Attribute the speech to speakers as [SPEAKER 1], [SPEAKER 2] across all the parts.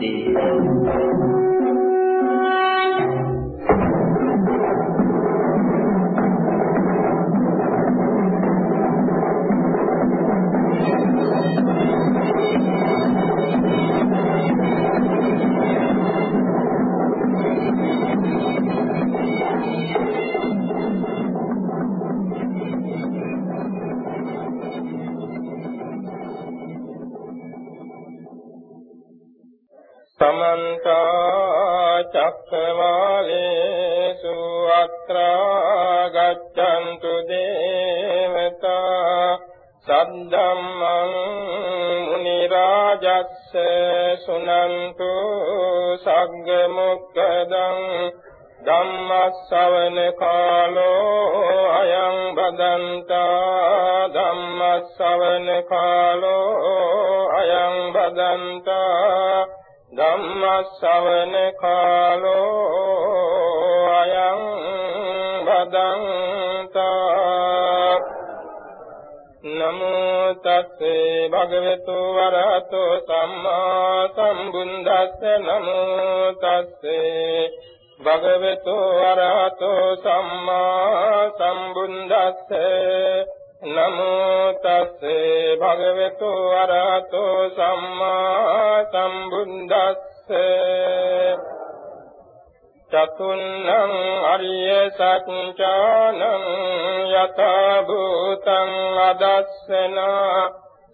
[SPEAKER 1] වහන්සේ
[SPEAKER 2] ධම්මස්සවන කාලෝ අයං බදන්තා ධම්මස්සවන කාලෝ අයං බදන්තා ධම්මස්සවන කාලෝ අයං බදන්තා නමෝ තස්සේ භගවතු වරහතෝ සම්මා සම්බුද්දස්ස නමෝ තස්සේ භගවතු වරහතෝ සම්මා සම්බුද්දස්ස. නමෝ තස්සේ භගවතු අරහතෝ සම්මා සම්බුද්දස්ස. චතුන්නං අරිය සත්‍යානං යත භූතං අදස්සන.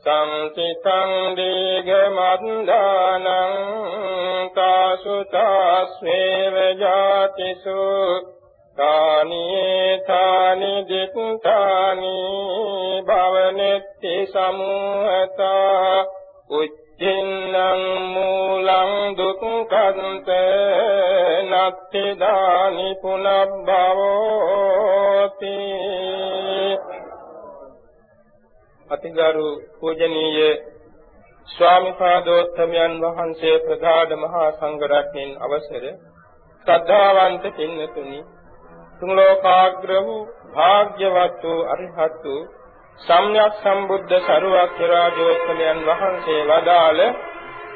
[SPEAKER 2] සංසිතං දීඝ මන්දානං කාසුතාස්වේව ජාතිසු තානි තානි දිත්තානි භවනෙත්ති සමුහතා උච්චින්නම් මූලං දුක්ඛන්ත නත්ති දානි පුනබ්බවෝති අතිගරු පූජනීය ස්වාමි පාදෝත්තමයන් වහන්සේ ප්‍රගාఢ මහා සංඝ රත්නයන් අවසර ශ්‍රද්ධාවන්ත පින්නතුනි තුන් ලෝකාග්‍ර වූ භාග්‍යවත් වූ අරිහත් වූ සම්්‍යක් සම්බුද්ධ සරුවක්ඛ රාජෝත්තමයන් වහන්සේ වදාළ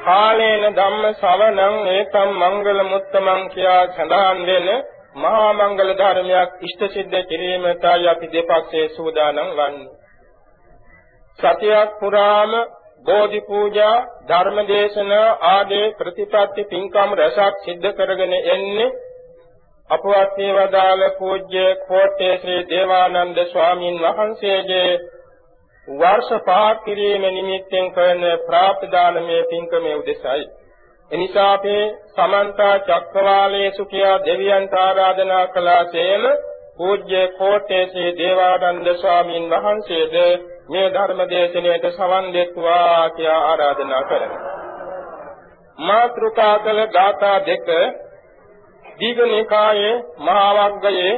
[SPEAKER 2] කාලේන ධම්ම ශ්‍රවණං ඒකම් මංගල මුත්තමං කියා සඳහන් වෙන මහා මංගල ධර්මයක් ඉෂ්ට සිද්ධ කිරීමටයි අපි දෙපක්ෂයේ සූදානම් වන්නේ. සතියක් පුරාම බෝධි පූජා ධර්ම දේශනා ආදී ප්‍රතිපත්ති පින්කම් රසක් සිද්ධ කරගෙන එන්නේ අපවත් වේවදාල පූජ්‍ය කෝට්ටේ ශ්‍රී දේවානන්ද ස්වාමීන් වහන්සේගේ වර්ෂ පහක් කිරීම නිමිත්තෙන් කරන ප්‍රාප්තදානමය පින්කමේ උදෙසයි. එනිසා අපේ සමන්ත චක්කවාලේසු කියා දෙවියන්ට ආරාධනා කළාසේම පූජ්‍ය කෝට්ටේ ශ්‍රී දේවානන්ද ස්වාමීන් වහන්සේද මේ ධර්ම දේශනාවට සවන් දෙත්වා කියා ආරාධනා කරමි. මාත්‍රුකා කළ ගාථා දෙක දීඝනිකායේ මහා වග්ගයේ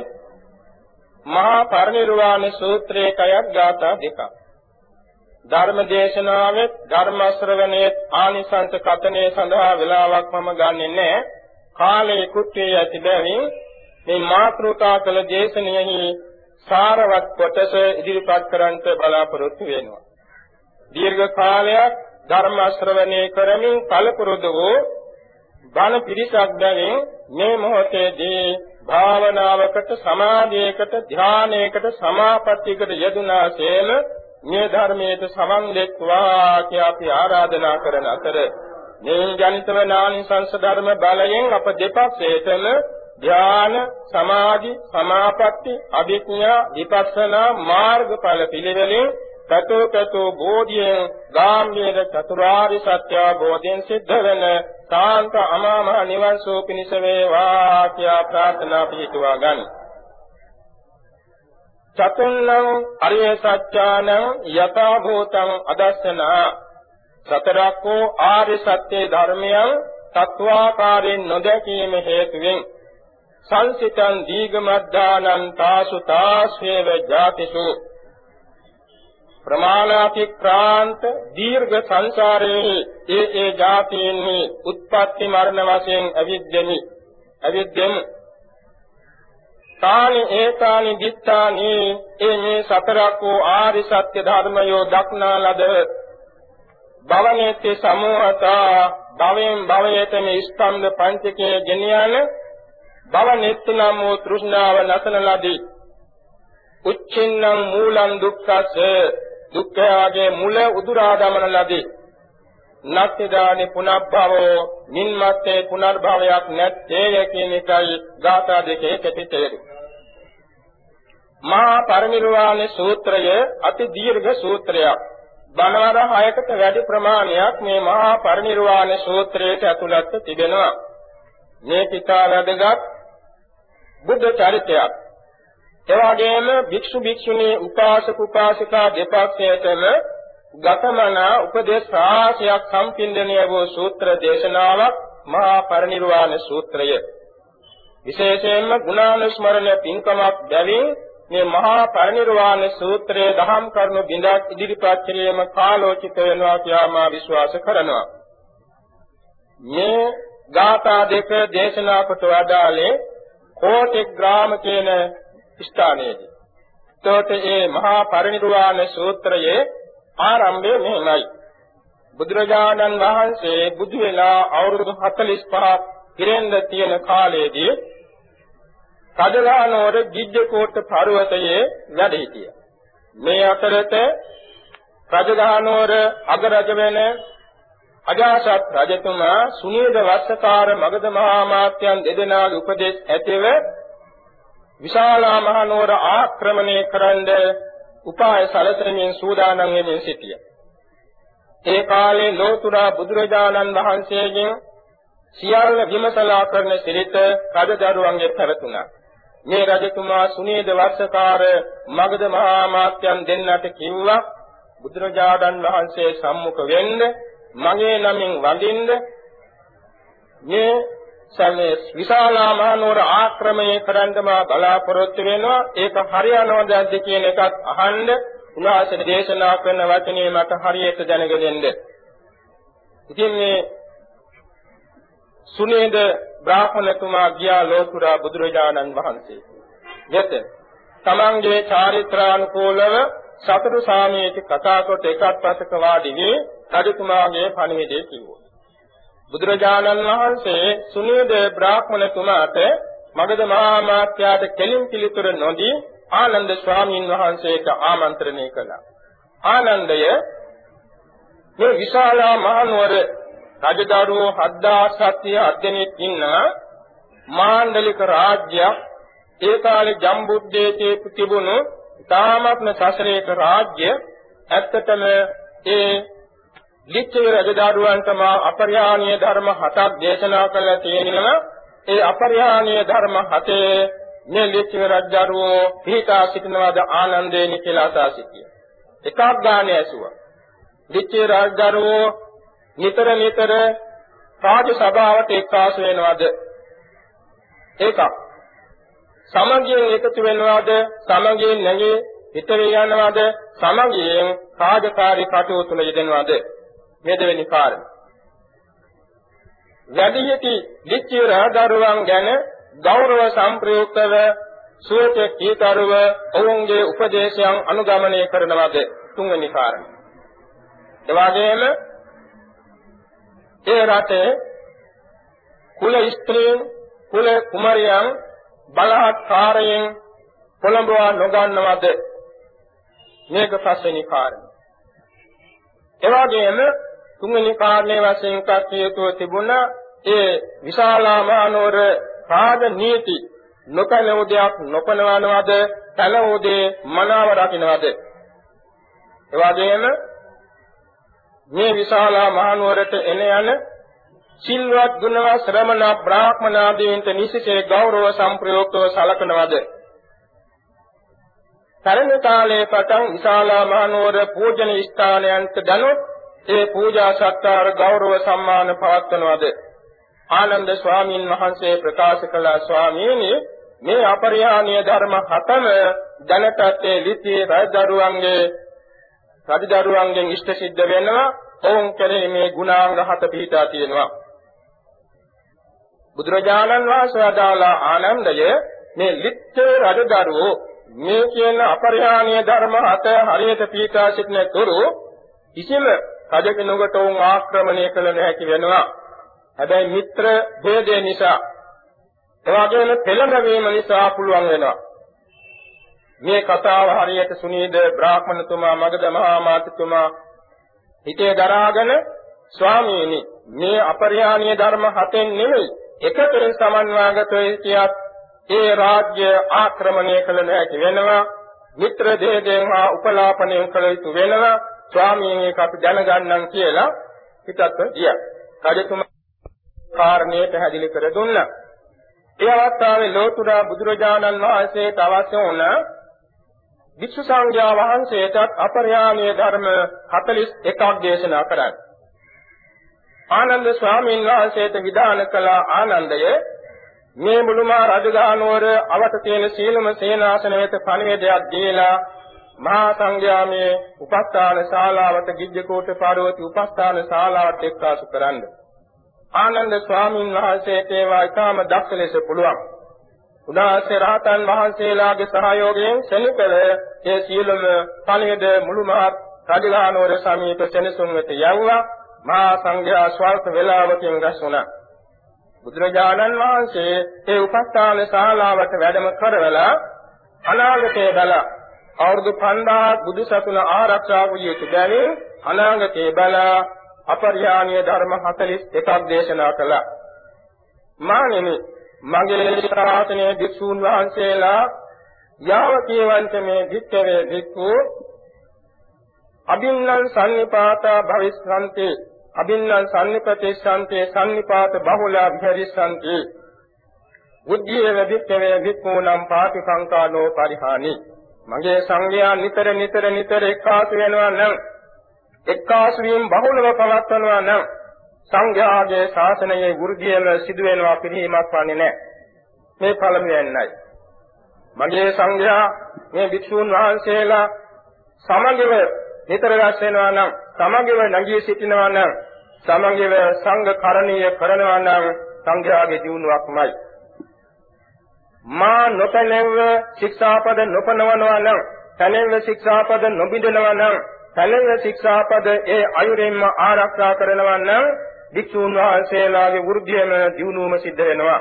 [SPEAKER 2] මහා පරිනිර්වාණ සූත්‍රයේ කයක් ගාථා දෙකක්. ධර්ම දේශනාවේ ධර්ම ශ්‍රවණයේ ආනිසංස කතනේ සඳහා වෙලාවක් මම ගන්නෙ නෑ. කාලයේ කුට්ටිය ඇති බැවින් මේ මාතෘකා කළ දේශනෙහි සාරවත් කොටස ඉදිරිපත් කරන්ට බලාපොරොත්තු වෙනවා. දීර්ඝ කාලයක් ධර්ම ශ්‍රවණය කරමින් කලපුරුදු වූ බණ පිරිසක් බැවින් මේ මොහොතේදී භාවනාවකට සමාධියකට ධානයකට සමාපත්තියකට යෙදුනාසේම මේ ධර්මයට සමන් දෙක්වා කියා අපි ආරාධනා කරන අතර මේ ජනිතව නානිසංස ධර්ම බලයෙන් අප දෙපක්ෂයටම ධාන සමාධි සමාපatti අභිඥා විපස්සනා මාර්ගඵල පිළිවෙලින් සතෝ කතෝ බෝධියෙන් ගාම්භීර චතුරාර්ය සත්‍ය අවබෝධයෙන් සිද්ධ වෙන සාන්ත අමාමහ නිවන් සෝ පිණිස වේවා කියා ප්‍රාර්ථනා පිහිටුවා ගන්න. චතුන්නම් අරිය සත්‍යානං යථා භූතං අදස්සනා සතරක්කෝ ආර්ය සත්‍ය ධර්මයන් තත්වාකාරයෙන් නොදැකීම හේතුවෙන් සංසිතං දීගමද්දානං තාසු තාස්වේව ජාතිසු. ප්‍රමාණාතික්‍රාන්ත දීර්ඝ සංසාරයේ ඒ ඒ જાතීන්හි උත්පත්ති මරණ වශයෙන් අවිද්දෙමි. අවිද්දෙමි. තානි ඒතානි දිත්තානි ඒ මේ සතරක් වූ ආරි සත්‍ය ධර්මයෝ දක්නා ලද භවනේති සමෝහතා භවයෙන් භවයට මේ ස්කන්ධ පංචකයේ ගෙනියන භවනෙත් නම් වූ තෘෂ්ණාව නැසන ලදී උච්චින්නම් මූලං දුක්ඛස්ස දුක්ඛයාගේ මුල උදුරා දමන ලදී. නත්තිදානි පුනබ්භවෝ නින්මත්තේ පුනර්භවයක් නැත්තේ කියන එකයි ගාථා දෙකේ කෙටිතේරු. මහා පරිනිර්වාණ සූත්‍රය අති දීර්ඝ සූත්‍රයක්. බණවර 6කට වැඩි ප්‍රමාණයක් මේ මහා පරිනිර්වාණ සූත්‍රයට ඇතුළත් තිබෙනවා. මේ පිටා වැදගත් බුද්ධ චරිතයක්. එවාගෙම භික්ෂු භික්ෂුණී උපාසක උපාසිකා දෙපක්ෂයටම ගතමන උපදේශ රාශියක් සම්පින්දණය වූ සූත්‍ර දේශනාවක් මහා පරිනිර්වාණ සූත්‍රය. විශේෂයෙන්ම ගුණානුස්මරණ පින්කමක් බැවින් මේ මහා පරිනිර්වාණ සූත්‍රයේ දහම් කරුණු බිඳක් ඉදිරිපත් කිරීම කාලෝචිත වෙනවා කියලා මා විශ්වාස කරනවා. මේ ගාථා දෙක දේශනා කොට වදාළේ කෝටි ග්‍රාම කියන ස්ථානයේදී. එතකොට මේ මහා පරිනිර්වාණ සූත්‍රයේ ආරම්භය මෙහිමයි. බුදුරජාණන් වහන්සේ බුදු වෙලා අවුරුදු 45ක් ඉරෙන්ද තියෙන කාලයේදී කඩලානෝර ගිජ්ජකෝට පර්වතයේ වැඩ සිටියා. මේ අතරත රජගහනුවර අගරජ වෙන අජාසත් රජතුමා සුනීද වස්සකාර මගධ මහා මාත්‍යයන් දෙදෙනාගේ උපදේශ ඇතිව විශාලා මහනුවර ආක්‍රමණය කරන්න උපාය සැලසෙමින් සූදානම් වෙමින් සිටියා. ඒ කාලේ ලෝතුරා බුදුරජාණන් වහන්සේගෙන් සියල්ල විමසලා කරන සිරිත රජදරුවන්ගේ පැවතුණා. මේ රජතුමා සුනීද වස්සකාර මගධ මහා මාත්‍යයන් දෙන්නට කිව්වා බුදුරජාණන් වහන්සේ සම්මුඛ වෙන්න මගේ නමින් වඳින්න මේ සමේ විශාලා මහනුවර ආක්‍රමණය කරන්න මා බලාපොරොත්තු වෙනවා. ඒක හරියනවද කියන එකත් අහන්න. උන්වහන්සේ දේශනා කරන වචනේ මට හරියට දැනගෙන ඉතින් මේ සුනේද බ්‍රාහ්මණතුමා ගියා ලෝතුරා බුදුරජාණන් වහන්සේ. වෙත තමන්ගේ චාරිත්‍රානුකූලව සතර සාමයේට කතා කොට එකත් පසක වාඩි වී රජතුමාගේ පණිවිඩය කිව්වා බුදුරජාණන් වහන්සේ සුනීද බ්‍රාහ්මණතුමාට මගධ මහා මාත්‍යාට කෙලින් පිළිතුර නොදී ආනන්ද ස්වාමීන් වහන්සේට ආමන්ත්‍රණය කළා. ආනන්දය මේ විශාලා මහනුවර රජදරුවෝ 7000 අධ්‍යනෙක් ඉන්න මාණ්ඩලික රාජ්‍යයක් ඒ කාලේ ජම්බුද්දේශයේ තිබුණු තාමත්ම සසරේක රාජ්‍ය ඇත්තටම ඒ ලිච්ඡවි රජදරුවන්ට මා අපරිහානීය ධර්ම හතක් දේශනා කළා තියෙනවා. ඒ අපරිහානීය ධර්ම හතේ මේ ලිච්ඡවි රජදරුවෝ පිටා සිටිනවාද ආනන්දේනි කියලා අසා සිටියා. එකක් ගානේ ඇසුවා. ලිච්ඡවි රජදරුවෝ නිතර නිතර රාජ සභාවට එක්කාසු වෙනවද? ඒකක්. සමගියෙන් එකතු වෙනවද? සමගියෙන් නැගී හිතරේ යනවද? සමගියෙන් කාර්යකාරී කටයුතු වල යෙදෙනවද? මේ දෙවෙනි කාරණය. වැඩිහිටි දිච්චි රහදරුවන් ගැන ගෞරව සම්ප්‍රයුක්තව සුවච කීතරව ඔවුන්ගේ උපදේශයන් අනුගමනය කරනවද තුන්වෙනි කාරණය. එවාගෙම ඒ රටේ කුල ස්ත්‍රීන් කුල කුමරියන් බලහත්කාරයෙන් කොළඹවා නොගන්නවද මේක පස්වෙනි කාරණය. එවාගෙම තුන්වෙනි කාරණේ වශයෙන් කටයුතු තිබුණා. ඒ විශාලා මහනුවර රාජ නීති නොකලෝ දෙයක් නොපනවනවද? කලෝ දේ මනාව රකින්නවද? එවාගෙම මේ විශාලා මහනුවරට එන යන සිල්වත් ගුණවත් ශ්‍රමණ බ්‍රාහ්මනාදීන්ට නිසිසේ ගෞරව සම්ප්‍රයුක්තව සලකනවද? තරණ කාලයේ පටන් විශාලා මහනුවර පූජන ස්ථානයන්ට දනොත් ඒ පූජා සත්කාර ගෞරව සම්මාන පවත්වනවද? ආනන්ද ස්වාමීන් වහන්සේ ප්‍රකාශ කළ ස්වාමීනි මේ අපරිහානීය ධර්ම හතම දැනටත් ඒ ලිපියේ රජදරුවන්ගේ රජදරුවන්ගෙන් ඉෂ්ට සිද්ධ වෙනවා. ඔවුන් කෙරෙහි මේ ගුණාංග හත පිහිටා තියෙනවා. බුදුරජාණන් වහන්සේ අදාලා ආනන්දය මේ ලිච්ඡේ රජදරුවෝ මේ කියන අපරිහානීය ධර්ම හත හරියට පිහිටා සිටින තුරු කිසිම රජ කෙනෙකුට උන් ආක්‍රමණය කළ නොහැකි වෙනවා. හැබැයි මිත්‍ර ભેදය නිසා එවාගෙම පෙළඹවීම නිසා පුළුවන් වෙනවා. මේ කතාව හරියට සුනීද බ්‍රාහ්මණතුමා මගද මහා මාතෘතුමා හිතේ දරාගෙන ස්වාමීනි මේ අපරිහානීය ධර්ම හතෙන් නෙමෙයි එකතරින් සමන්වාගතෝ කියත් ඒ රාජ්‍ය ආක්‍රමණය කළ නොහැකි වෙනවා. මිත්‍ර දේදෙන් හා උපලාපනය කළ යුතු වෙනවා. ස්වාමීන් වහන්සේ අපි දැනගන්නම් කියලා හිතත් ගියා. රජතුමා කාරණේ පැහැදිලි කර දුන්නා. ඒ අවස්ථාවේ ලෝතුරා බුදුරජාණන් වහන්සේට අවශ්‍ය වුණ වික්ෂු සංඝයා වහන්සේටත් අපරිහානීය ධර්ම 41ක් දේශනා කරා. ආනන්ද ස්වාමීන් වහන්සේට විධාන කළ ආනන්දය මේ මුළුමා රජගහනුවර අවත තියෙන සීලම සේනාසන වෙත පණිවිඩයක් දීලා මහා සංඝයාමේ උපස්ථාන ශාලාවට ගිජ්ජකෝට පාරවති උපස්ථාන ශාලාවට එක්කාසු කරන්නේ ආනන්ද ස්වාමීන් වහන්සේට ඒවා ඊටම දක්ෂ ලෙස පුළුවන්. උදාසේ රහතන් වහන්සේලාගේ සහයෝගයෙන් සෙනකල ඒ සීලම පණිවිඩ මුළු මහත් රජගහනුවර සමීප සෙනසුන් වෙත යවුවා. මහා සංඝයා ස්වල්ප වේලාවකින් රැස් වුණා. බුදුරජාණන් වහන්සේ ඒ උපස්ථාන ශාලාවට වැඩම කරවලා අනාගතයේ බල අවුරුදු 5000 බුදු සසුන ආරක්ෂා වූ යුතු බැවින් අනාගතයේ බල අපරිහානීය ධර්ම 41ක් දේශනා කළා. මානෙමි මගේ ශාසනයේ භික්ෂූන් වහන්සේලා යාව කියවන්ත මේ භික්ඛවේ භික්ඛු අභින්නං සම්නිපාතා භවිස්සන්ති අභින්නං සම්නිපතිස්සන්ති සම්නිපාත බහුලා විහෙරිස්සන්ති බුද්ධියේ වික්ඛවේ භික්ඛූනම් පාටිසංකානෝ පරිහානි මගේ සංඝයා නිතර නිතර නිතර එක්කාසු වෙනවා නම් එක්කාසු වීම බහුලව පවත්වනවා නම් සංඝයාගේ ශාසනයේ වෘද්ධියම සිදු වෙනවා පිළිහිමක් වන්නේ නැහැ. මේ පළමුවෙන්නයි. මගේ සංඝයා මේ භික්ෂූන් වහන්සේලා සමගිව නිතර රැස් වෙනවා නම් සමගිව නැගී සිටිනවා නම් සමගිව සංඝ කරණීය කරනවා නම් සංඝයාගේ දියුණුවක්මයි. මා නොපැනෙව ශික්ෂාපද නොපනවනවා නම් පැනෙව ශික්ෂාපද නොබිඳනවා නම් සැලෙන ශික්ෂාපද ඒ අයුරෙන්ම ආරක්ෂා කරනවා නම් භික්ෂුන් වහන්සේලාගේ වෘද්ධියම දියුණුවම සිද්ධ වෙනවා.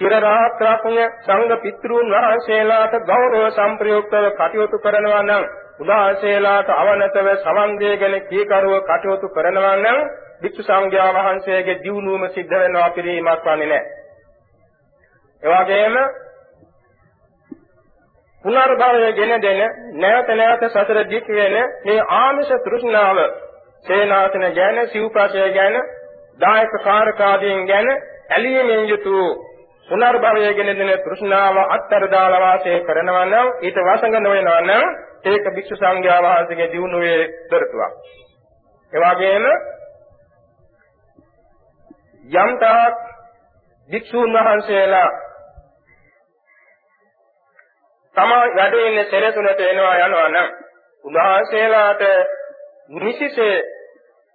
[SPEAKER 2] චිරරාත්‍රාපුණ්‍ය සංඝ පිතෘන් වහන්සේලාට ගෞරව සම්ප්‍රයුක්තව කටයුතු කරනවා නම් උදාසේලාට අවනතව සමන් දෙගෙන කීකරුව කටයුතු කරනවා නම් භික්ෂු සංඝයා වහන්සේගේ දියුණුවම සිද්ධ වෙනවා පිළිමක් වන්නේ නැහැ. එවාගෙම පුනර්භවය ගෙන දෙන නැවත නැවත සතර දික් වෙන මේ ආමිෂ තෘෂ්ණාව සේනාසන ගැන සිව්පසය ගැන දායක කාරකාදීන් ගැන ඇලීමෙන් යුතු පුනර්භවය ගෙන දෙන තෘෂ්ණාව අත්තර දාලා වාසය කරනවා නම් ඊට වසඟ නොවෙනවා නම් ඒක භික්ෂු සංඝයා වහන්සේගේ දිනුවේ දරතුවක්. ඒ වගේම යම් තාක් භික්ෂුන් වහන්සේලා තමා වැඩ ඉන්නේ සෙරසුනට එනවා යනවා නම් උන්වහන්සේලාට නිසිසේ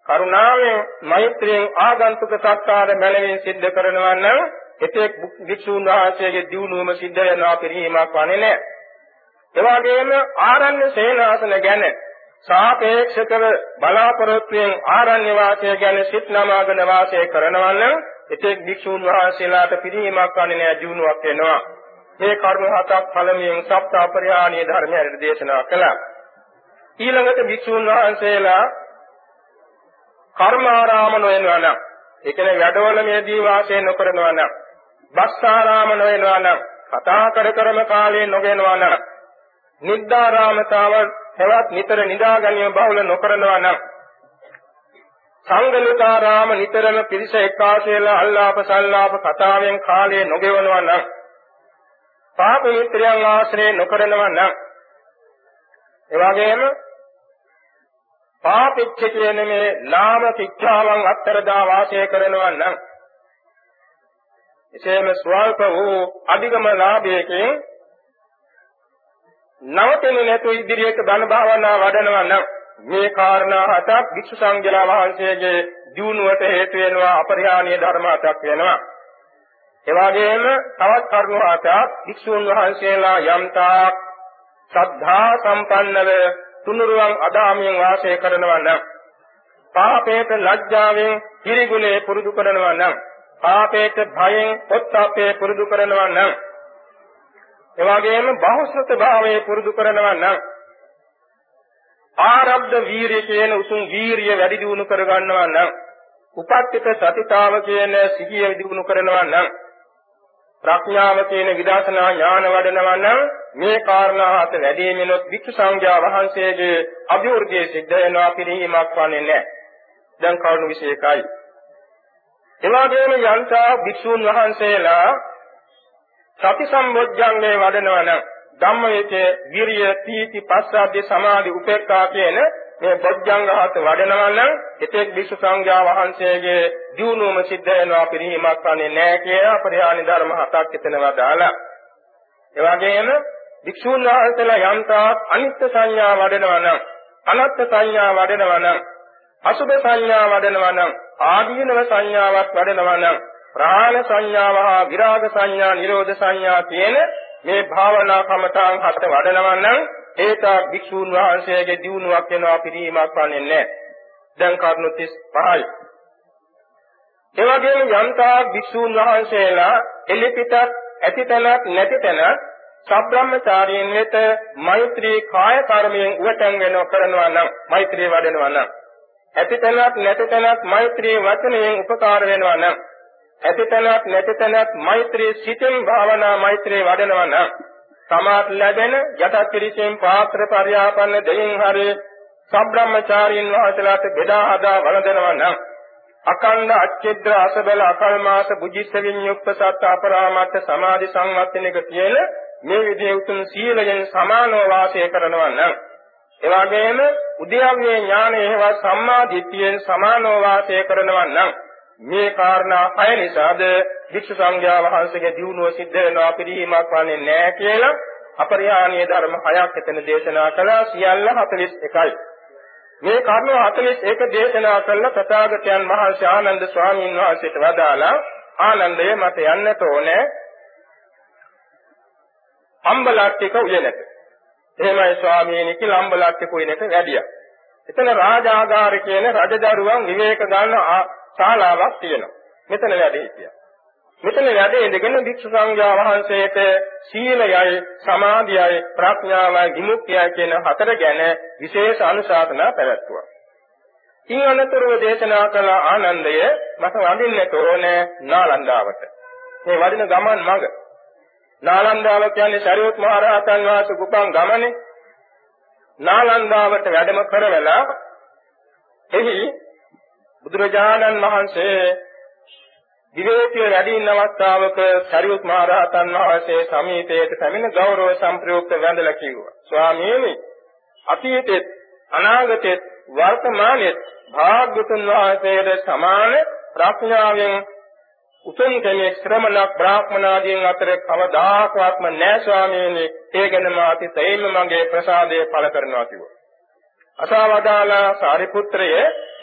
[SPEAKER 2] කරුණාවෙන් මෛත්‍රියෙන් ආගන්තුක සත්කාර මැනවින් සිද්ධ කරනවා නම් එතෙක් වික්ෂුන් වහන්සේගේ දියුණුවම සිද්ධ වෙනවා පිළිහිමක් වන්නේ නැහැ. ඒ වගේම ආරණ්‍ය සේනාසන ගැන සාපේක්ෂකව බලාපොරොත්තුෙන් ආරණ්‍ය වාසය ගැන සිත් නමාගෙන වාසය කරනවා නම් එතෙක් වික්ෂුන් වහන්සේලාට පිළිහිමක් වන්නේ නැහැ දියුණුවක් වෙනවා. මේ කර්ම හතක් පළමුවෙන් සප්ත අපරිහානීය ධර්ම හැරෙට දේශනා කළා. ඊළඟට භික්ෂුන් වහන්සේලා කර්මාරාම නොයනවා නම් ඒ කියන්නේ වැඩවල මේදී වාසය නොකරනවා නම් බස්සාරාම නොයනවා නම් කතා කර කරම කාලේ නොගෙනවා නම් නිද්දාරාමතාව හෙවත් නිතර නිදා ගැනීම බහුල නොකරනවා නම් සංගලිකාරාම නිතරම පිරිස එකාසෙලා අල්ලාප සල්ලාප කතාවෙන් කාලය නොගෙවනවා නම් පාප මිත්‍රයන් ආශ්‍රය නොකරනවා නම් එවැගේම පාපිච්ච කියන මේ නාම ශික්ෂාවන් අත්තරදා වාසය කරනවා නම් එසේම ස්වල්ප වූ අධිගම ලාභයකින් නවතිනු නැතු ඉදිරියට බණ භාවනා වඩනවා නම් මේ කාරණා හතක් වික්ෂු සංඝයා වහන්සේගේ දියුණුවට හේතු වෙනවා අපරිහානීය ධර්ම හතක් වෙනවා. ඒ වගේම තවත් කරුණු හතක් වික්ෂුන් වහන්සේලා යම්තාක් ශ්‍රද්ධා සම්පන්නව තුනුරුවන් අදාමියෙන් වාසය කරනවා නම් පාපේට ලැජ්ජාවෙන් කිරිගුලේ පුරුදු කරනවා නම් පාපේට භයෙන් පොත්තාපේ පුරුදු කරනවා නම් එවාගෙම බහුශ්‍රත භාවයේ පුරුදු කරනවා නම් ආරබ්ධ වීරිය කියන උතුම් වීරිය වැඩි දියුණු කර ගන්නවා නම් උපත්ිත සතිතාව කියන සිහිය දියුණු කරනවා නම් ප්‍රඥාව කියන විදර්ශනා ඥාන වඩනවා නම් මේ කාරණා හත වැඩිමිනොත් වික්ෂු සංඝයා වහන්සේගේ අභිවෘද්ධිය සිද්ධ වෙනවා පිළිහිමක් වන්නේ නැහැ. දැන් කරුණු 21යි. එවාගෙම යන්තා භික්ෂුන් වහන්සේලා සති සම්බොජ්ජංගේ වඩනවා නම් ධම්මයේ විරිය තීති පස්සද්ධි සමාධි උපේක්ඛා කියන මේ බොජ්ජංග හත වඩනවා නම් එතෙක් විසු සංඝයා වහන්සේගේ දියුණුවම සිද්ධ වෙනවා පිරිහීමක් වන්නේ නැහැ කියලා පරිහානි ධර්ම හතක් එතනවා දාලා ඒ වගේම වික්ෂුන් වහන්සේලා යම්තා අනිත්‍ය සංඥා වඩනවා නම් අනත්ත් සංඥා වඩනවා නම් අසුභ සංඥා වඩනවා නම් ආදීනව සංඥාවක් වඩනවා නම් ප්‍රාණ සංඥාව හා විරාග සංඥා නිරෝධ සංඥා කියන මේ භාවනා කමඨාන් හත වඩනවා නම් ඒක භික්ෂූන් වහන්සේගේ දියුණුවක් වෙනවා පිළිීමක් වන්නේ නැහැ. දැන් කරුණු 35යි. ඒ වගේම යම්තා භික්ෂූන් වහන්සේලා එලිපිටත් ඇතිතනක් නැතිතනක් සබ්‍රාහ්මචාරීන් වෙත මෛත්‍රී කාය කර්මයෙන් උවටන් වෙනව කරනවා නම් මෛත්‍රී වඩනවා නම් ඇතිතනක් නැතිතනක් මෛත්‍රී වචනයෙන් උපකාර වෙනවා නම් ඇතිතනක් නැතිතනක් මෛත්‍රී සිතින් භාවනා මෛත්‍රී වඩනවා නම් සමාත් ලැබෙන යටත් පිරිසෙන් පාත්‍ර පරියාපන්න දෙයින් හරි සබ්‍රාහ්මචාරීන් වහන්සේලාට බෙදා හදා වළඳනවා නම් අකණ්ඩ අච්චෙද්‍ර අසබල අකල්මාස බුද්ධිස්ස විඤ්ඤුක්ත සත් අපරාමත්ත සමාධි සංවත්තනක තියෙන මේ විදිහේ උතුම් සීලයෙන් සමානව වාසය කරනවා නම් එවාගෙම උද්‍යව්‍ය ඥානය හේවත් සම්මා දිට්ඨියෙන් සමානව වාසය කරනවා නම් මේ කාරණා හය නිසාද වික්ෂු සංඝයා වහන්සේගේ දියුණුව සිද්ධ වෙනවා පිළිහිමක් වන්නේ නැහැ කියලා අපරිහානීය ධර්ම හයක් එතන දේශනා කළා සියල්ල 41යි. මේ කර්ම 41 දේශනා කළ තථාගතයන් වහන්සේ ආනන්ද ස්වාමීන් වහන්සේට වදාලා ආනන්දය මට යන්නට ඕනේ අම්බලට්ටික උයනට. එහෙමයි ස්වාමීනි කියලා අම්බලට්ටික උයනට වැඩියා. එතන රාජාගාර කියන රජදරුවන් විවේක ගන්න ශාලාවක් තියෙනවා. මෙතන වැඩ හිටියා. මෙතන වැඩ ඉඳගෙන භික්ෂු සංඝයා වහන්සේට සීලයයි සමාධියයි ප්‍රඥාවයි විමුක්තියයි කියන හතර ගැන විශේෂ අනුශාසනා පැවැත්වුවා. ඉන් අනතුරුව දේශනා කළ ආනන්දය මට වඳින්නට ඕනේ නාලන්දාවට. මේ වඩින ගමන් මඟ. නාලන්දාව කියන්නේ ශරීරත් මහ රහතන් වහන්සේ කුපන් ගමනේ. නාලන්දාවට වැඩම කරවලා එහි බුදුරජාණන් වහන්සේ විවේකයේ වැඩි ඉන්න අවස්ථාවක සරියුත් මහ රහතන් වහන්සේ සමීපයට පැමිණ ගෞරව සම්ප්‍රයුක්ත වැඳලා කිව්වා. ස්වාමීනි අතීතෙත් අනාගතෙත් වර්තමානෙත් භාග්‍යතුන් වහන්සේට සමාන ප්‍රඥාවෙන් උතුම් කෙනෙක් ශ්‍රමණක් බ්‍රාහ්මනාදීන් අතර කවදාකවත්ම නැහැ ස්වාමීනි. ඒ ගැන මා අතිශයින්ම මගේ ප්‍රසාදය පළ කරනවා කිව්වා. අසවදාලා සාරිපුත්‍රය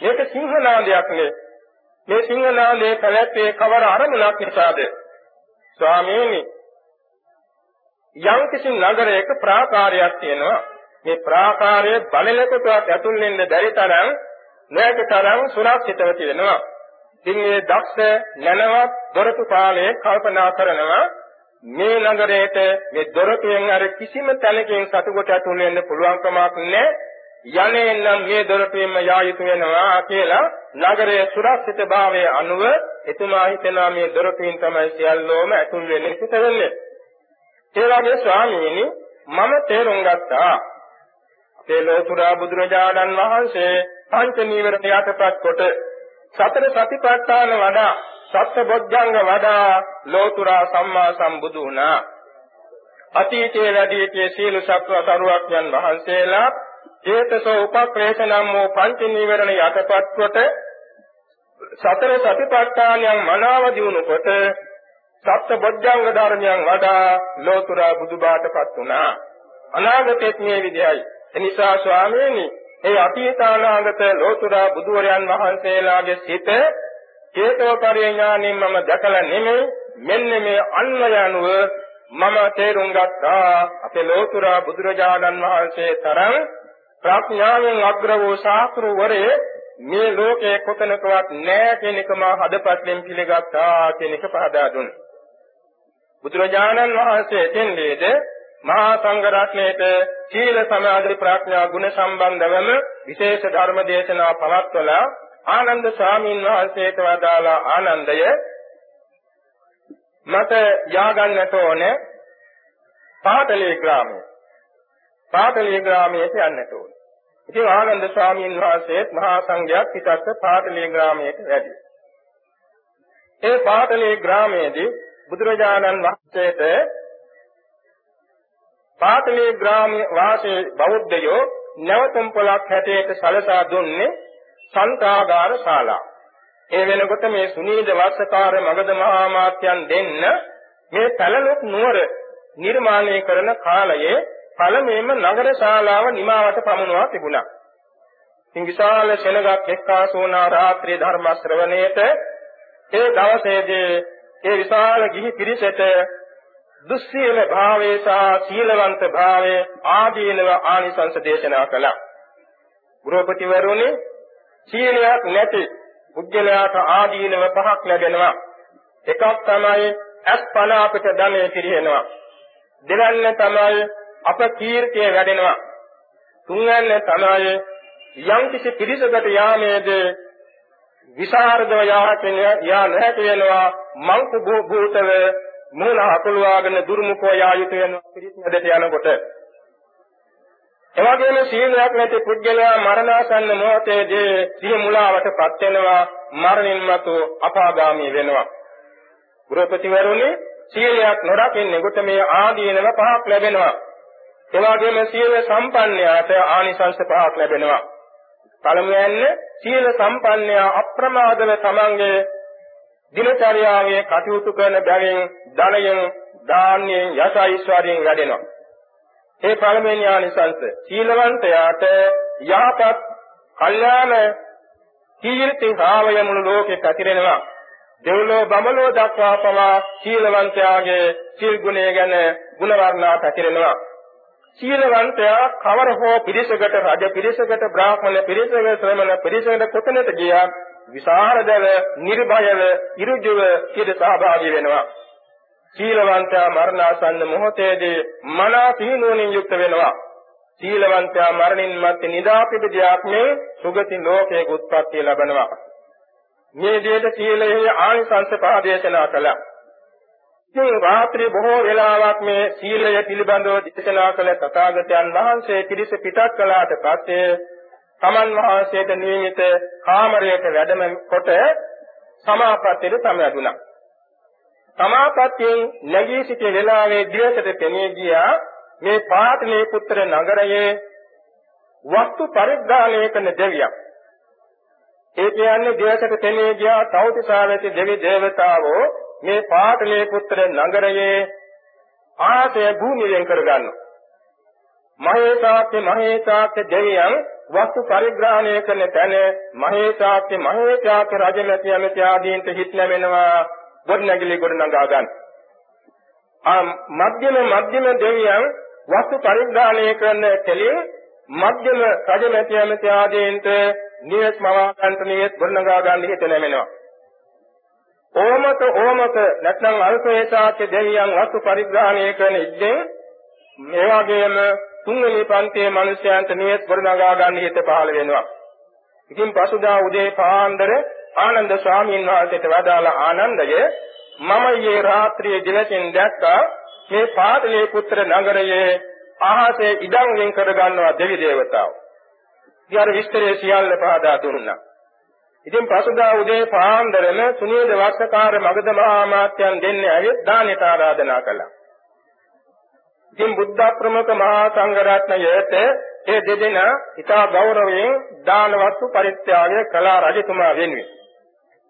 [SPEAKER 2] මේක සිංහනාදයක් නේ. මේ සිංහනාදයේ පැවැත්වේ කවර අරමුණක් නිසාද? ස්වාමීනි යම් කිසි නගරයක ප්‍රාකාරයක් තියෙනවා. මේ ප්‍රාකාරයේ බලලකටවත් ඇතුල් වෙන්න බැරි තරම් නැක තරම් සුරක්ෂිතව තියෙනවා. ඉතින් මේ දක්ෂ නැනවත් දොරටු පාලයේ කල්පනා කරනවා මේ නගරයට මේ දොරටුවෙන් අර කිසිම තැනකින් සතුට ඇතුල් වෙන්න පුළුවන් කමක් නැහැ. යන්නේ නම් මේ දොරටුවෙන්ම යා යුතු වෙනවා කියලා නගරයේ සුරක්ෂිතභාවයේ අනුව එතුමා හිතනවා මේ දොරටුවෙන් තමයි සියල්ලෝම ඇතුල් වෙන්නේ පිට වෙන්නේ. ඒ වගේ ස්වාමීනි මම තේරුම් ගත්තා අපේ ලෝතුරා බුදුරජාණන් වහන්සේ පංච නීවරණ යටපත් කොට සතර සතිපට්ඨාන වඩා සත්බොද්ධංග වඩා ලෝතුරා සම්මා සම්බුදු වුණා අතීතයේ වැඩිහිටිය සීල සත්ව සරුවක්යන් වහන්සේලා චේතසෝ උපක්‍රේෂ නම් වූ පංච නීවරණ යටපත් කොට සතර සතිපට්ඨානයන් මනාව දිනු කොට සත්‍ය බොද්ධංග ධර්මයන් වඩා ලෝතුරා බුදුබාටපත් වුණා. අනාගතයේ මේ විදියයි එනිසා ස්වාමීනි ඒ අතීතානාගත ලෝතුරා බුදුවරයන් වහන්සේලාගේ සිත චේතෝ පරිඥාණයෙන් මම දැකලා නෙමෙයි මෙන්න මේ අන්වය අනුව මම තේරුම් ගත්තා. අපේ ලෝතුරා බුදුරජාණන් වහන්සේ තරම් ප්‍රඥාවෙන් අග්‍ර වූ ශාස්ත්‍රු වරේ මේ ලෝකේ කොතනකවත් නැහැ කියන එක මා හදපත්ෙන් පිළිගත්තා කියන එක පහදා දුන්නා. බුදුරජාණන් වහන්සේ එතෙන්දීද මහා සංඝ රත්නයේට සීල සමාධි ප්‍රඥා ගුණ සම්බන්ධවම විශේෂ ධර්ම දේශනා පවත්වලා ආනන්ද ස්වාමීන් වහන්සේට වදාලා ආනන්දය මට යාගන්නට ඕනේ පාටලී ග්‍රාමයේ. පාටලී ග්‍රාමයට යන්නට ඕනේ. ඉතින් ආනන්ද ස්වාමීන් වහන්සේත් මහා සංඝයාත් පිටත් පාටලී ග්‍රාමයට වැඩි. ඒ පාටලී ග්‍රාමයේදී බුදුරජාණන් වහන්සේට පාටලී ග්‍රාම වාසී බෞද්ධයෝ නැවතුම් පොලක් හැටියට සලසා දුන්නේ සංකාගාර ශාලා. ඒ වෙනකොට මේ සුනීද වස්සකාර මගධ මහා මාත්‍යයන් දෙන්න මේ පැලලොක් නුවර නිර්මාණය කරන කාලයේ පළමුවෙන්ම නගර ශාලාව නිමාවට පමුණවා තිබුණා. ඉතින් විශාල සෙනගක් එක්කාසු වුණා රාත්‍රී ධර්ම ශ්‍රවණයට ඒ දවසේදී ඒ විශාල ගිහි පිරිසට දුස්සීල භාවයේ සහ සීලවන්ත භාවයේ ආදීනව ආනිසංස දේශනා කළා. ගෘහපතිවරුනි සීලයක් නැති පුද්ගලයාට ආදීනව පහක් ලැබෙනවා. එකක් තමයි අස්පන අපිට ධනෙ පිරිහෙනවා. දෙවැන්න තමයි අප කීර්තිය වැඩෙනවා. තුන්වැන්න තමයි යම් කිසි පිරිසකට යාමේද විසරදව යාකෙන යා නැති වෙනවා මංකු භූතව මූල අකුලවාගෙන දුර්මුඛව යා යුතු වෙනවා පිරිස් මැදට යනකොට එවැගේම සීලයක් නැති පුද්ගලයා මරණාසන්න මොහොතේදී සිය මුලාවටපත් වෙනවා මරණින් මතු අපාගාමී වෙනවා. ගෘහපතිවරුනි සීලයක් නොරකින්නේ කොට මේ ආදීනව පහක් ලැබෙනවා. එවැගේම සීල සම්පන්නයාට ආනිසංස පහක් ලැබෙනවා. පළමුවෙන්න සීල සම්පන්නයා අප්‍රමාදව තමන්ගේ දිනචර්යාවේ කටයුතු කරන බැවින් ධනයෙන් දාන්‍යයෙන් යස ඓශ්වර්යයෙන් වැඩෙනවා. ඒ පළමුවෙනි ආනිසංස සීලවන්තයාට යහපත් කල්යාණ කීර්ති භාවය මුළු ලෝකෙට ඇතිරෙනවා දෙව්ලෝ බඹලෝ දක්වා පවා සීලවන්තයාගේ සීල් ගුණය ගැන ගුණ වර්ණා පැතිරෙනවා සීලවන්තයා කවර හෝ පිරිසකට රජ පිරිසකට බ්‍රාහ්මණ පිරිසකට ශ්‍රමණ පිරිසකට කොතැනට ගියත් විසරදව නිර්භයව ඉරුජුව සිට සහභාගී වෙනවා සීලවන්තයා මරණාසන්න මොහොතේදී මනා සිහිනුවණින් යුක්ත වෙනවා. සීලවන්තයා මරණින් මත්තේ නිදාපිටදයක් මේ සුගති ලෝකයේ උත්පත්ති ලැබනවා. මේ දෙයට සීලයේ ආනිසංස පාදේශනා කළා. ඉතින් රාත්‍රී බොහෝ වෙලාවක් මේ සීලය පිළිබඳව දේශනා කළ තථාගතයන් වහන්සේ පිරිස පිටත් කළාට පස්සේ තමන් වහන්සේට නියමිත කාමරයට වැඩම කොට සමාපත්තියට සමවැදුණා. සමාපත්තියෙන් නැගී සිටි වෙලාවේ දිවසට පෙනී ගියා මේ පාටලී පුත්‍ර නගරයේ වස්තු පරිග්‍රහණය කරන දෙවියන්. ඒ කියන්නේ දිවසට පෙනී ගියා තෞතිසාවෙති දෙවි දේවතාවෝ මේ පාටලී පුත්‍ර නගරයේ ආසය භූමියෙන් කරගන්නවා. මහේසාක්‍ය මහේසාක්‍ය දෙවියන් වස්තු පරිග්‍රහණය කරන තැන මහේසාක්‍ය මහේසාක්‍ය රජමැති ඇමති ආදීන්ට හිත් නැවෙනවා ගොඩනැගිලි ගොඩනගා ගන්න. ආ මධ්‍යම මධ්‍යම දෙවියන් වස්තු පරිග්‍රහණය කරන කෙලින් මධ්‍යම රජමැති ඇමති ආදීන්ට නියස් මවාකන්ට නියස් ගොඩනගා ගන්න හිත නැමෙනවා. ඕමත ඕමත නැත්නම් අල්පේතාච්ච දෙවියන් වස්තු පරිග්‍රහණය කරන ඉද්දෙන් මේ වගේම තුන්වෙනි පන්තියේ මිනිසයන්ට නියස් ගොඩනගා ගන්න හිත පහළ වෙනවා. ඉතින් පසුදා උදේ පාන්දර ආනන්ද ස්වාමීන් වහන්සේට වදාළ ආනන්දය මම ඊයේ රාත්‍රියේ දිවසින් දැක්කා මේ පාටලී පුත්‍ර නගරයේ අහසේ ඉඩම් වෙන් කර ගන්නවා දෙවි දේවතාවෝ. ඊයර විස්තරය සියල්ල පහදා දුන්නා. ඉතින් පසුදා උදේ පාන්දරම සුනීද වස්සකාර මගධ මහා මාත්‍යයන් දෙන්නේ ඇවිත් දානෙට ආරාධනා කළා. ඉතින් බුද්ධ ප්‍රමුඛ මහා සංඝ රත්නයේත ඒ දෙදෙනා ඉතා ගෞරවයෙන් දාන වස්තු පරිත්‍යාගය කළා රජතුමා වෙනුවෙන්.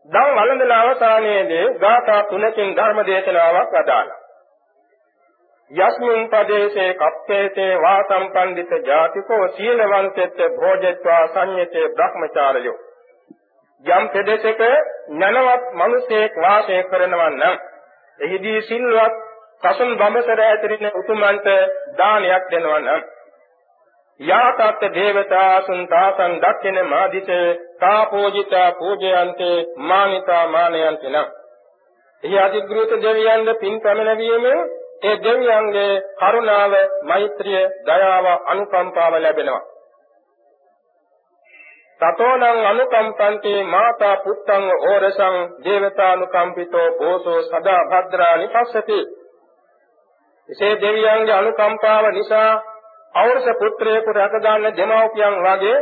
[SPEAKER 2] දන් වළඳන අවසානයේදී ගාථා තුනකින් ධර්ම දේශනාවක් අදාළා. යස්මින් පදේශේ කප්පේතේ වාසම් පණ්ඩිත ජාතිකෝ සීලවන්තෙත් භෝජත්වා සංයතේ බ්‍රහ්මචාරයෝ යම් ප්‍රදේශයක ඥානවත් මිනිසෙක් වාසය කරනවා නම් එහිදී සිල්වත් සසුන් බඹසර ඇතරින උතුමන්ට දානයක් දෙනවා නම් යාතත් දේවතාසුන් තාසං දක්ඛින මාදිතේ තාපෝජිතා පූජයන්තේ මානිතා මානයන්තේ නම් එහි අධිග්‍රහිත දෙවියන්ගේ පින් පැමිණවීමෙන් ඒ දෙවියන්ගේ කරුණාව, මෛත්‍රිය, දයාව, අනුකම්පාව ලැබෙනවා. තතෝනං අනුකම්පන්ති මාතා පුත්තං ඕරසං දේවතානුකම්පිතෝ බෝසෝ සදා භද්‍රානි පස්සති. එසේ දෙවියන්ගේ අනුකම්පාව නිසා අවරස පුත්‍රයෙකු රැක ගන්න දෙමව්පියන් වගේ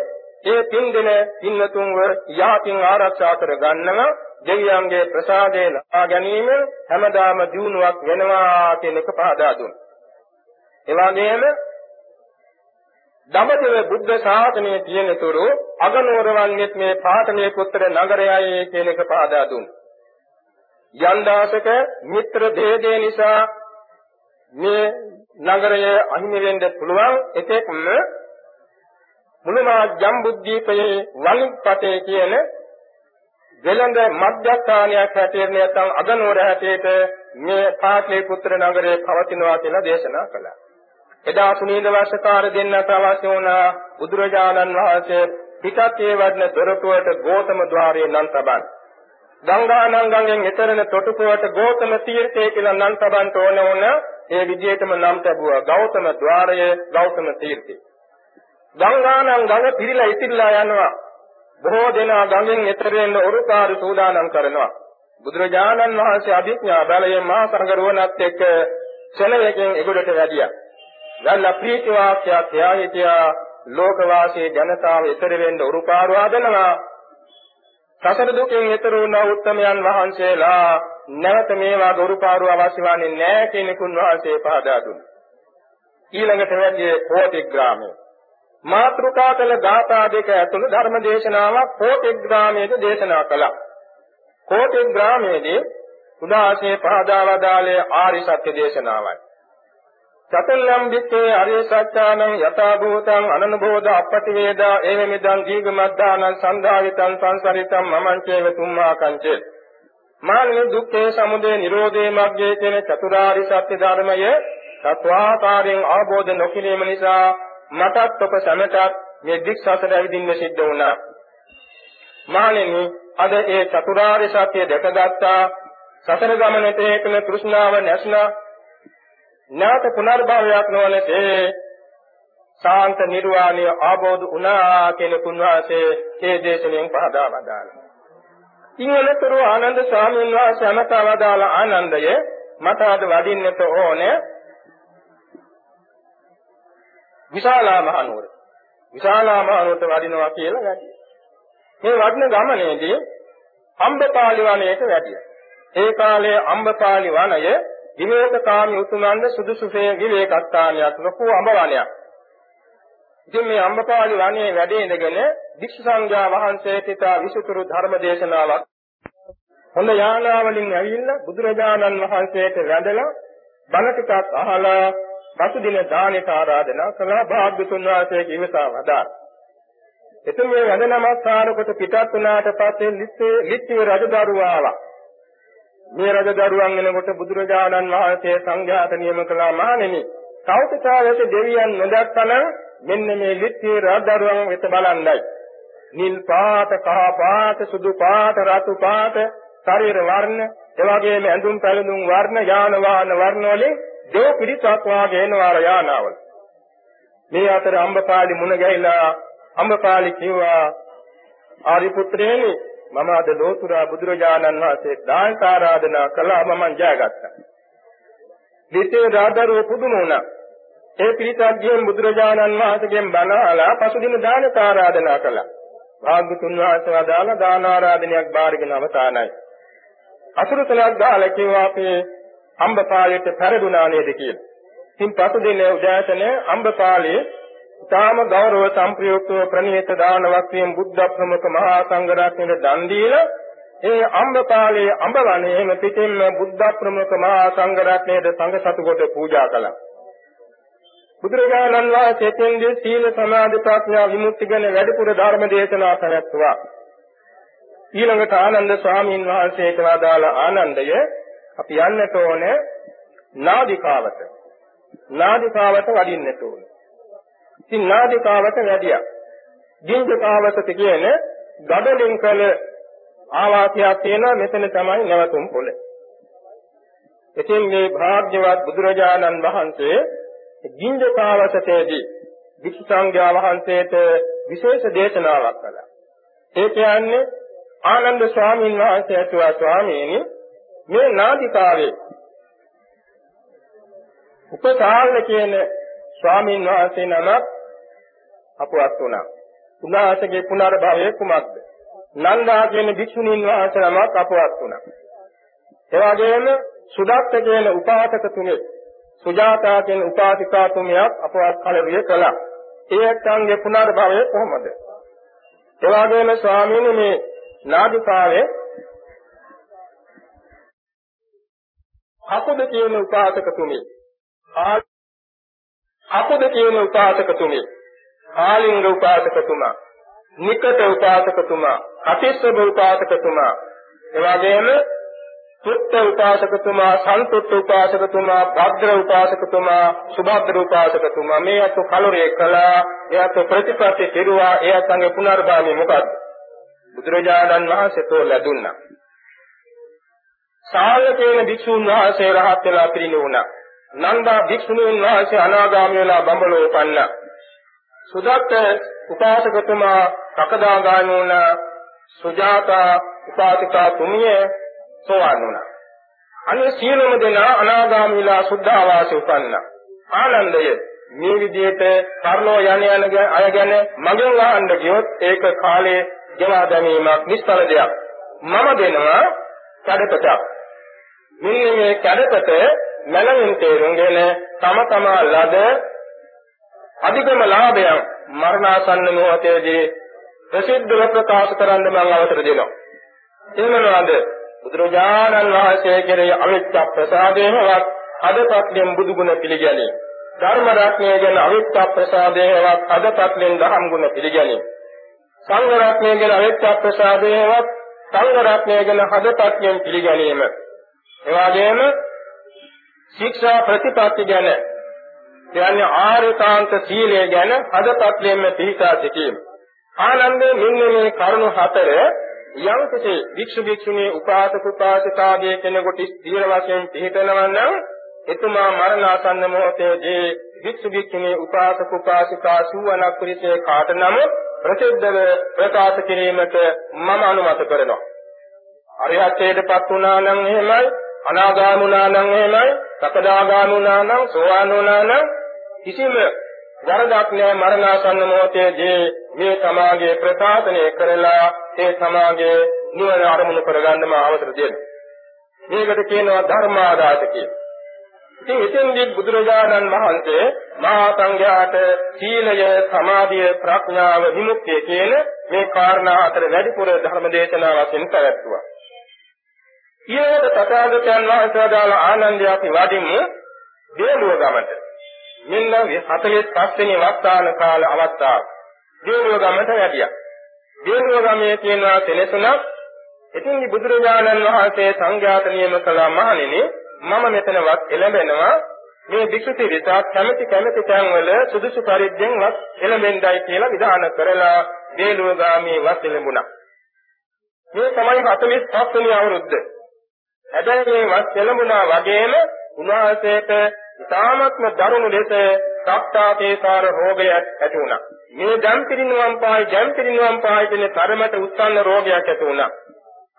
[SPEAKER 2] ඒ පින් දෙන පින්නතුන්ව යහතින් ආරක්ෂා කර ගන්නව දෙවියන්ගේ ප්‍රසාදේ ලබා ගැනීම හැමදාම දිනුවක් වෙනවා කියන එක පහදා දුන්නා. ඒ වගේම දඹදිව බුද්ධ ශාසනයේ තියෙන තුරු අගනුවරවන්ගෙත් මේ පාඨමේ පුත්‍ර නගරයයි කියන එක පහදා දුන්නා. යන්දාසක මිත්‍ර ભેදේ නිසා මේ නගරය අහිමි වෙන්න පුළුවන් එකෙක්ම මුළුමහා ජම්බුද්දීපයේ වලිපතේ කියන වෙළඳ මධ්‍යස්ථානයක් හැටියට නැත්නම් අගනුවර හැටියට මේ පාඨේ පුත්‍ර නගරය පවතිනවා කියලා දේශනා කළා. එදා සුනීල වර්ෂකාර දෙන්නට අවශ්‍ය වුණා බුදුරජාණන් වහන්සේ පිටත් ඒ වඩන දොරටුවට ගෝතම ద్వාරයේ නම් තබන්. ගංගා නංගයෙන් මෙතරන තොටුපුවට ගෝතම තීර්ථය කියලා නම් තබන්ට ඕන වුණ ඒ විදිහටම නම් තබුවා ගෞතම ద్వාරය ගෞතම තීර්ථය. ගංගා නම් ගඟ පිරීලා ඉතිරිලා යනවා. බොහෝ දෙනා ගඟෙන් එතර වෙන්න උරුකාරු සූදානම් කරනවා. බුදුරජාණන් වහන්සේ අභිඥා බලයෙන් මහා සංඝරුවනත් එක්ක ක්ෂණයකින් එගොඩට වැඩියා. යන්න ප්‍රීති වාක්‍යයක් එයා හිටියා. ලෝකවාසී ජනතාව ඊතර වෙන්න උරුපාරු ආදනවා සසර දුකෙන් ඊතර වුණ උත්තමයන් වහන්සේලා. නැවත මේවා උරුපාරු අවශ්‍ය වන්නේ නැහැ කියන කුණ වහන්සේ පහදා දුන්නා. ඊළඟට වැඩි කෝටික් ග්‍රාමයේ මාත්‍රිකා කළ ගාථා දෙක ඇතුළු ධර්ම දේශනාවක් කෝටික් ග්‍රාමයේදී දේශනා කළා. කෝටික් ග්‍රාමයේදී උදාසේ පහදා වදාළේ ආරි සත්‍ය දේශනාවයි. චතුල්ලම් විත්තේ අරිය සත්‍යානං යථා භූතං අනනුබෝධ අපටි වේදා ඒවමිදං දීගමද්ධානං සන්දාවිතං සංසරිතං මමං චේව තුම්මා කංචේ. මානෙ දුක්ඛේ සමුදය නිරෝධේ මග්ගේ කියන චතුරාරි සත්‍ය ධර්මය සත්‍වාකාරයෙන් අවබෝධ නොකිරීම නිසා මටත් ඔබ සමටත් මේ දික්සසර ඇවිදින්න සිද්ධ වුණා. මානෙනි අද ඒ චතුරාර්ය සත්‍ය දැකගත්තා. සතර ගමනට හේතුන තෘෂ්ණාව නැස්නා. නැවත පුනර්භවයක් නොවනසේ සාන්ත නිර්වාණය ආબોධ වුණා කියන කුණවාසේ ඒ දේශනෙන් පහදා වදාළා. ඉංගලතරු ආනන්ද ස්වාමීන් වහන්සේ අමතා වදාළ ආනන්දය මට අද වඩින්නට ඕනේ විශාලා මහනුවර. විශාලා මහනුවරට වඩිනවා කියලා වැඩි. මේ වඩින ගමනේදී අම්බපාලි වනයේට වැඩියා. ඒ කාලේ අම්බපාලි වනය විවේකකාමී උතුමන්ද සුදුසුසේ විවේකස්ථානයක් ලොකු අඹවණයක්. ඉතින් මේ අම්බපාලි වනයේ වැඩ ඉඳගෙන වික්ෂු සංඝයා වහන්සේට ඉතා විසුතුරු ධර්ම දේශනාවක් හොඳ යානාවලින් ඇවිල්ලා බුදුරජාණන් වහන්සේට වැඳලා බණ ටිකක් අහලා පසු දින දානෙට ආරාධනා කළා භාග්‍යතුන් වහන්සේගේ ඉවසා වදාළ. එතුම මේ වැඳ නමස්කාර කොට පිටත් වුණාට පස්සේ ලිච්ඡවි රජදරුවා ආවා. මේ රජ දරුවන් එනකොට බුදුරජාණන් වහන්සේ සංඝයාට නියම කළා මහණෙනි. කෞතුකාවේත දෙවියන් නොදක්කන මෙන්න මේ ලිච්ඡේ රජ දරුවන් වෙත බලන්නයි. නිල් පාට කහ පාට සුදු පාට රතු පාට ශරීර වර්ණ එවාගේම ඇඳුම් පැළඳුම් වර්ණ යාන වාහන වර්ණ වලින් දෙව පිරිසක් වාගේ එනවා යානාවල. මේ අතර අම්බපාලි මුණ ගැහිලා අම්බපාලි කිව්වා ආරි පුත්‍රයනි මම අද ලෝතුරා බුදුරජාණන් වහන්සේ දානට ආරාධනා කළා මම ජයගත්තා. දෙතේ රාදරුව පුදුම වුණා. ඒ පිරිසක් ගිහින් බුදුරජාණන් වහන්සේගෙන් බණ අහලා පසුදින දානට ආරාධනා කළා. භාග්‍යතුන් වහන්සේ වදාලා දාන ආරාධනයක් බාරගෙන අවසానයි. අසුරතලක් ගාලා කිව්වා අපේ අම්බපාලයට පෙරදුනා නේද කියලා. ඉතින් පසුදින උදෑසන අම්බපාලයේ ඊටාම ගෞරව සම්ප්‍රයුක්තව ප්‍රණීත දාන වස්තුයෙන් බුද්ධ ප්‍රමුඛ මහා සංඝ රත්නයේ දන් දීලා ඒ අම්බපාලයේ අම්බවණේම පිටින්ම බුද්ධ ප්‍රමුඛ මහා සංඝ රත්නයේ සංඝ සතු කොට පූජා කළා. බුදුරජාණන් වහන්සේ තෙන්දී සීල සමාධි ප්‍රඥා විමුක්ති ගැන වැඩිපුර ධර්ම දේශනා කරත්වා. ඊළඟට ආනන්ද ස්වාමීන් වහන්සේට වදාළ ආනන්දය අපි යන්නට ඕනේ නාදිකාවට. නාදිකාවට වඩින්නට ඕනේ. ඉතින් නාදිකාවට වැඩියා. ජීවිකාවසත කියන්නේ ගඩලින් කළ ආවාසයක් තියෙනවා මෙතන තමයි නැවතුම් පොළ. ඉතින් මේ භාග්‍යවත් බුදුරජාණන් වහන්සේ ජීවිකාවසතේදී වික්ෂ සංඝයා වහන්සේට විශේෂ දේශනාවක් කළා. ඒ කියන්නේ ආනන්ද ස්වාමීන් වහන්සේ අතුවා ස්වාමීනි මේ නාදිකාවේ උපසාල්ල කියන ස්වාමීන් වහන්සේ නමක් අපවත් වුණා. උන්වහන්සේගේ පුනර්භවය කුමක්ද? නන්දා කියන භික්ෂුණීන් වහන්සේ නමක් අපවත් වුණා. ඒ වගේම සුදත්ත කියන උපාසක තුමේ සුජාතා කියන උපාසිකා තුමියක් අපවත් කලරිය කළා. ඒ ඇත්තන්ගේ පුනර්භවය කොහොමද? ඒ වගේම ස්වාමීන් මේ නාදිකාවේ කකුද කියන උපාසක තුමේ කකුද කියන උපාසක තුමේ ආලිංග උපාසකතුමා නිකත උපාසකතුමා කටිස්සබ උපාසකතුමා. එවාගෙම සුත්ත උපාසකතුමා සන්තුත්ත උපාසකතුමා භද්‍ර උපාසකතුමා සුභද්‍ර උපාසකතුමා. මේ අත කලොරේ කළා එයාට ප්‍රතිපත්ති කෙරුවා එයා සංගේ පුනර්භාවය මොකද්ද? බුදුරජාණන් වහන්සේ තෝ ලැබුණා. සාලකේන භික්ෂුන් වහන්සේ රහත් වෙලා පිරිනුණා නන්දා භික්ෂුණීන් වහන්සේ අනාගාමී වෙලා බඹලෝ උපන්නා. සුදත්ත උපාසකතුමා කකදාගාමී වුණා සුජාතා උපාසිකා තුමිය සෝවාන් වුණා. අනේ සියලුම දෙනා අනාගාමීලා සුද්ධාවාස උපන්නා. ආනන්දය මේ විදිහට කර්ණෝ යන යන අය ගැන මගෙන් අහන්න ගියොත් ඒක කාලේ ගෙවා දැමීමක් නිෂ්ඵල දෙයක්. මම දෙනවා කඩපතක්. මෙන්න මේ කඩපත මනමින් තේරුම්ගෙන තම තමා ලද අධිකම ලාභයන් මරණාසන්න මොහොතේදී ප්‍රසිද්ධව ප්‍රකාශ කරන්න මම අවසර දෙනවා. එහෙමනවාද බුදුරජාණන් වහන්සේ කෙරෙහි අවිච්ඡ ප්‍රසාදේවත් අදපත්යෙන් බුදුගුණ පිළිගැනීම. ධර්ම රත්නය ගැන අවිච්ඡ ප්‍රසාදේවත් අදපත්යෙන් ධම්ම ගුණ පිළිගැනීම. සංඝ රත්නය ගැන අවිච්ඡ ප්‍රසාදේවත් සංඝ රත්නය ගැන අදපත්යෙන් පිළිගැනීම. එවාගෙම ශික්ෂා ප්‍රතිපත්ති ගැන කියන්නේ ආරේකාන්ත සීලය ගැන හදපත්ලෙන්න පිළිසා සිටීම. ආනන්දේ මෙන්න මේ කරුණු හතර යම් කිසි වික්ෂු වික්ෂුණී උපාසක උපාසිකාගේ කෙනෙකුට ස්ථීර වශයෙන් පිළිපෙනවා නම් එතුමා මරණාසන්න මොහොතේදී වික්ෂු වික්ෂුණී උපාසක උපාසිකා සුවනක් පුරිසේ කාට නම් ප්‍රසිද්ධව ප්‍රකාශ කිරීමට මම අනුමත කරනවා. අරිහත්ත්වයටපත් වුණා නම් එහෙමයි අනාගාමුණා නම් එහෙමයි සකදාගාමුණා නම් සෝවාන් වුණා නම් කිසිම වරදක් නැහැ මරණාසන්න මොහොතේදී මේ සමාගයේ ප්‍රකාශනය කරලා ඒ සමාගයේ නිවන අරමුණු කරගන්නම අවසර දෙනවා. මේකට කියනවා ධර්මාදාත කියලා. ඉතින් එතෙන්දී බුදුරජාණන් වහන්සේ මහා සංඝයාට සීලය, සමාධිය, ප්‍රඥාව, විමුක්තිය කියන මේ කාරණා අතර වැඩිපුර ධර්ම දේශනා වශයෙන් පැවැත්වුවා. ඊළඟට තථාගතයන් වහන්සේ දාල ආනන්දය අපි වඩිමු දේනුව ගමට. මෙන්න 45 වෙනි වස්තාන කාල අවස්ථාව. දේනුව ගමට වැඩියා. දේනුව ගමේ තියෙනවා තෙලසුණක්. ඉතින් බුදුරජාණන් වහන්සේ සංඝයාත නියම කළා මහණෙනි මම මෙතනවත් එළඹෙනවා මේ භික්ෂු පිරිසක් කැමැති කැමැති තැන්වල සුදුසු පරිද්දෙන් වත් එළඹෙන්නයි කියලා විධාන කරලා දේනුව ගාමී වත් එළඹුණා. මේ තමයි 45 වෙනි අවුරුද්ද. හැබැයි මේ වත් එළඹුණා වගේම උන්වහන්සේට ඉතාමත්ම දරුණු ලෙස සක්තාපේකාර රෝගයක් ඇති වුණා. මේ ජම්පිරිනුවම් පායි ජම්පිරිනුවම් පායි කියන තරමට උත්සන්න රෝගයක් ඇති වුණා.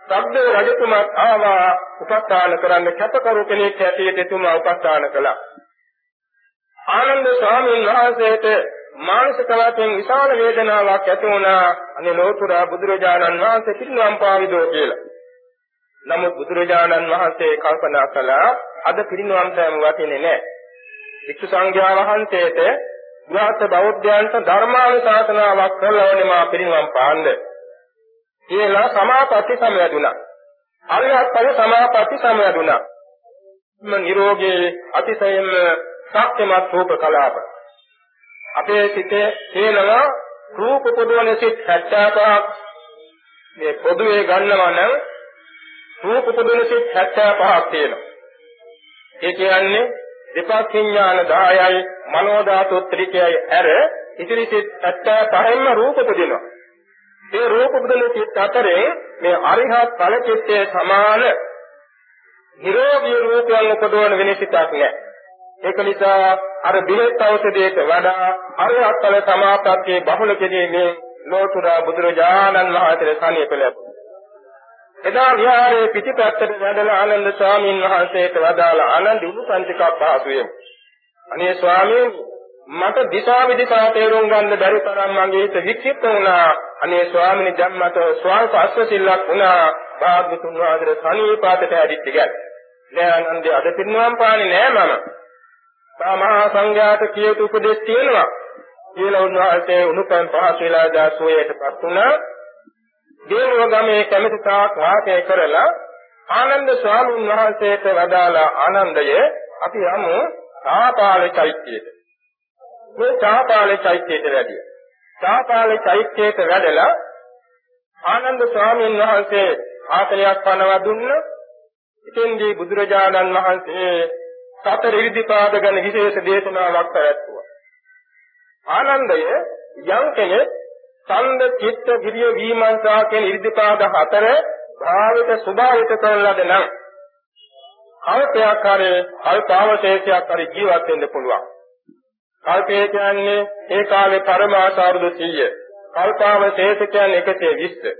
[SPEAKER 2] සබ්ද රජතුමා ආවා උපස්ථාන කරන්න කැපකරු කෙනෙක් හැටියට එතුමා උපස්ථාන කළා. ආනන්ද ස්වාමීන් වහන්සේට මානසික වශයෙන් විශාල වේදනාවක් ඇති වුණා අනේ ලෝතුරා බුදුරජාණන් වහන්සේ පිරිනවම් පාවිදෝ කියලා. නමුත් බුදුරජාණන් වහන්සේ කල්පනා කළා අද පිරිනවම් පෑම වටින්නේ නැහැ. වික්ෂු සංඝයා වහන්සේට ගෘහස්ත බෞද්ධයන්ට ධර්මානුශාසනාවක් කළා වනේ මා පිරිනවම් පාන්න. කියලා සමාපatti සමයදුනා. අරිහත් ඵල සමාපatti සමයදුනා. මම නිරෝගී අතිශයින්ම සත්‍යමත් රූප කලාප. අපේ සිතේ තියෙනවා රූප පොදවන සිත් 75ක් මේ පොදුවේ ගන්නවා නම් රූප පොදවන සිත් 75ක් තියෙනවා. ඒ කියන්නේ දෙපස් විඥාන 10යි මනෝ ධාතු ත්‍රිකයයි ඇර ඉතිරි සිත් 75න්ම රූප පොදිනවා. මේ රූප පොදවන සිත් අතරේ මේ අරිහත් ඵල චිත්තයේ සමාන නිරෝගී රූපයන් උපදවන වෙන සිතක් නැහැ. ඒක නිසා අර බෙහෙත් ඖෂධයට වඩා අරහත් ඵල සමාපත්තියේ බහුල කෙරෙන්නේ ලෝතුරා බුදුරජාණන් වහන්සේ සනියප ලැබුණා. එදා විහාරයේ පිටිපැත්තට වැඩලා ආනන්ද ස්වාමීන් වහන්සේට වදාළ ආනන්ද උපසන්තිකක් පහසුවෙමු. අනේ ස්වාමීන් මට දිශා විදිසා තේරුම් ගන්න බැරි තරම් මගේ හිත වික්ෂිප්ත වුණා. අනේ ස්වාමීනි දැන් මට ස්වාල්ප අස්වැසිල්ලක් වුණා. භාග්‍යතුන් වහන්සේ සනීපාතට ඇදිච්ච ගැල්. නෑ ආනන්දේ අද පිරිනවම් පාන්නේ නෑ මම. මහා සංඝයාට කියතු උපදෙස් තියෙනවා. කියලා උන්වහන්සේ උණුපැන් පහසු වෙලා දාසෝයටපත් වුණා. දේව ගමේ කැමැති තාක් වාසය කරලා ආනන්ද ස්වාමීන් වහන්සේට වදාලා ආනන්දය අපි යමු සාපාල චෛත්‍යයට. මේ සාපාල චෛත්‍යයට වැඩිය. සාපාල චෛත්‍යයට වැඩලා ආනන්ද ස්වාමීන් වහන්සේ ආතලයක් පනවා දුන්න. ඉතින්දී බුදුරජාණන් වහන්සේ සතර ඉරිදිපාද ගැන විශේෂ දේශනාවක් පැවැත්වුවා. ආනන්දය යම් කෙනෙක් ඡන්ද චිත්ත විරිය විමර්ශා කියන ඉරිදිපාද හතර භාවිත ස්වභාවිත කරන ලද නම් කල්පයක් හරි අල්පාවශේෂයක් හරි ජීවත් වෙන්න පුළුවන්. කල්පය කියන්නේ ඒ කාලේ පරමාසාරුදු 100. කල්පාවශේෂ කියන්නේ 120.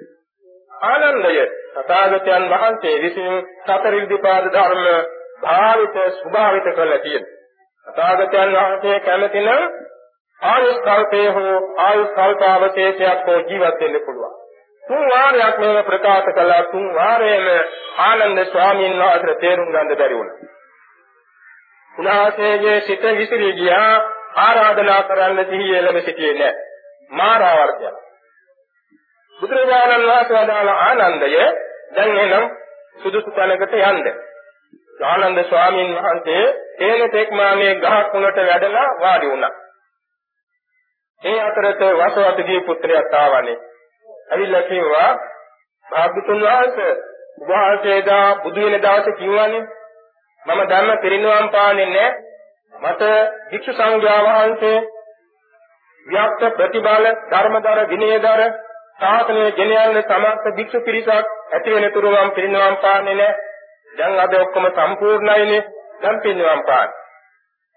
[SPEAKER 2] ආනන්දය තථාගතයන් වහන්සේ විසින් සතර ඉරිදිපාද ධර්ම භාවිත ස්වභාවිත කරලා තියෙනවා. තථාගතයන් වහන්සේ කැමති නම් ආයුෂ් කල්පේ හෝ ආයුෂ් කල්පාවශේෂයක් හෝ ජීවත් වෙන්න පුළුවන්. තුන් වාරයක් මේව ප්‍රකාශ කළා තුන් වාරයේම ආනන්ද ස්වාමීන් වහන්සේ තේරුම් ගන්න බැරි වුණා. උන්වහන්සේගේ සිත විසිරී ගියා ආරාධනා කරන්න සිහිය එළඹ සිටියේ නැහැ. මාරාවර්තය. බුදුරජාණන් වහන්සේ වදාළ ආනන්දය දැන් එනම් සුදුසු තැනකට යන්න. ආනන්ද ස්වාමීන් වහන්සේ තේන තෙක්මානේ ගහක් උනට වැඩලා වාඩි වුණා. ඒ අතරත වසවතගේ පුත්‍රයාත් ආවනේ. ඇවිල්ලා කිව්වා භාග්‍යතුන් වහන්සේ උභාසේදා බුදු වෙන දවසේ කිව්වනේ මම ධර්ම පිරිනුවම් පාන්නේ නැහැ. මට භික්ෂු සංඝයා වහන්සේ ව්‍යාප්ත ප්‍රතිබල ධර්මදර විනයදර සාසනයේ ගෙන යන සමස්ත භික්ෂු පිරිසක් ඇති වෙන තුරු මම පිරිනුවම් පාන්නේ නැහැ. දැන් අද ඔක්කොම සම්පූර්ණයිනේ. දැන් පිරිනුවම් පාන්න.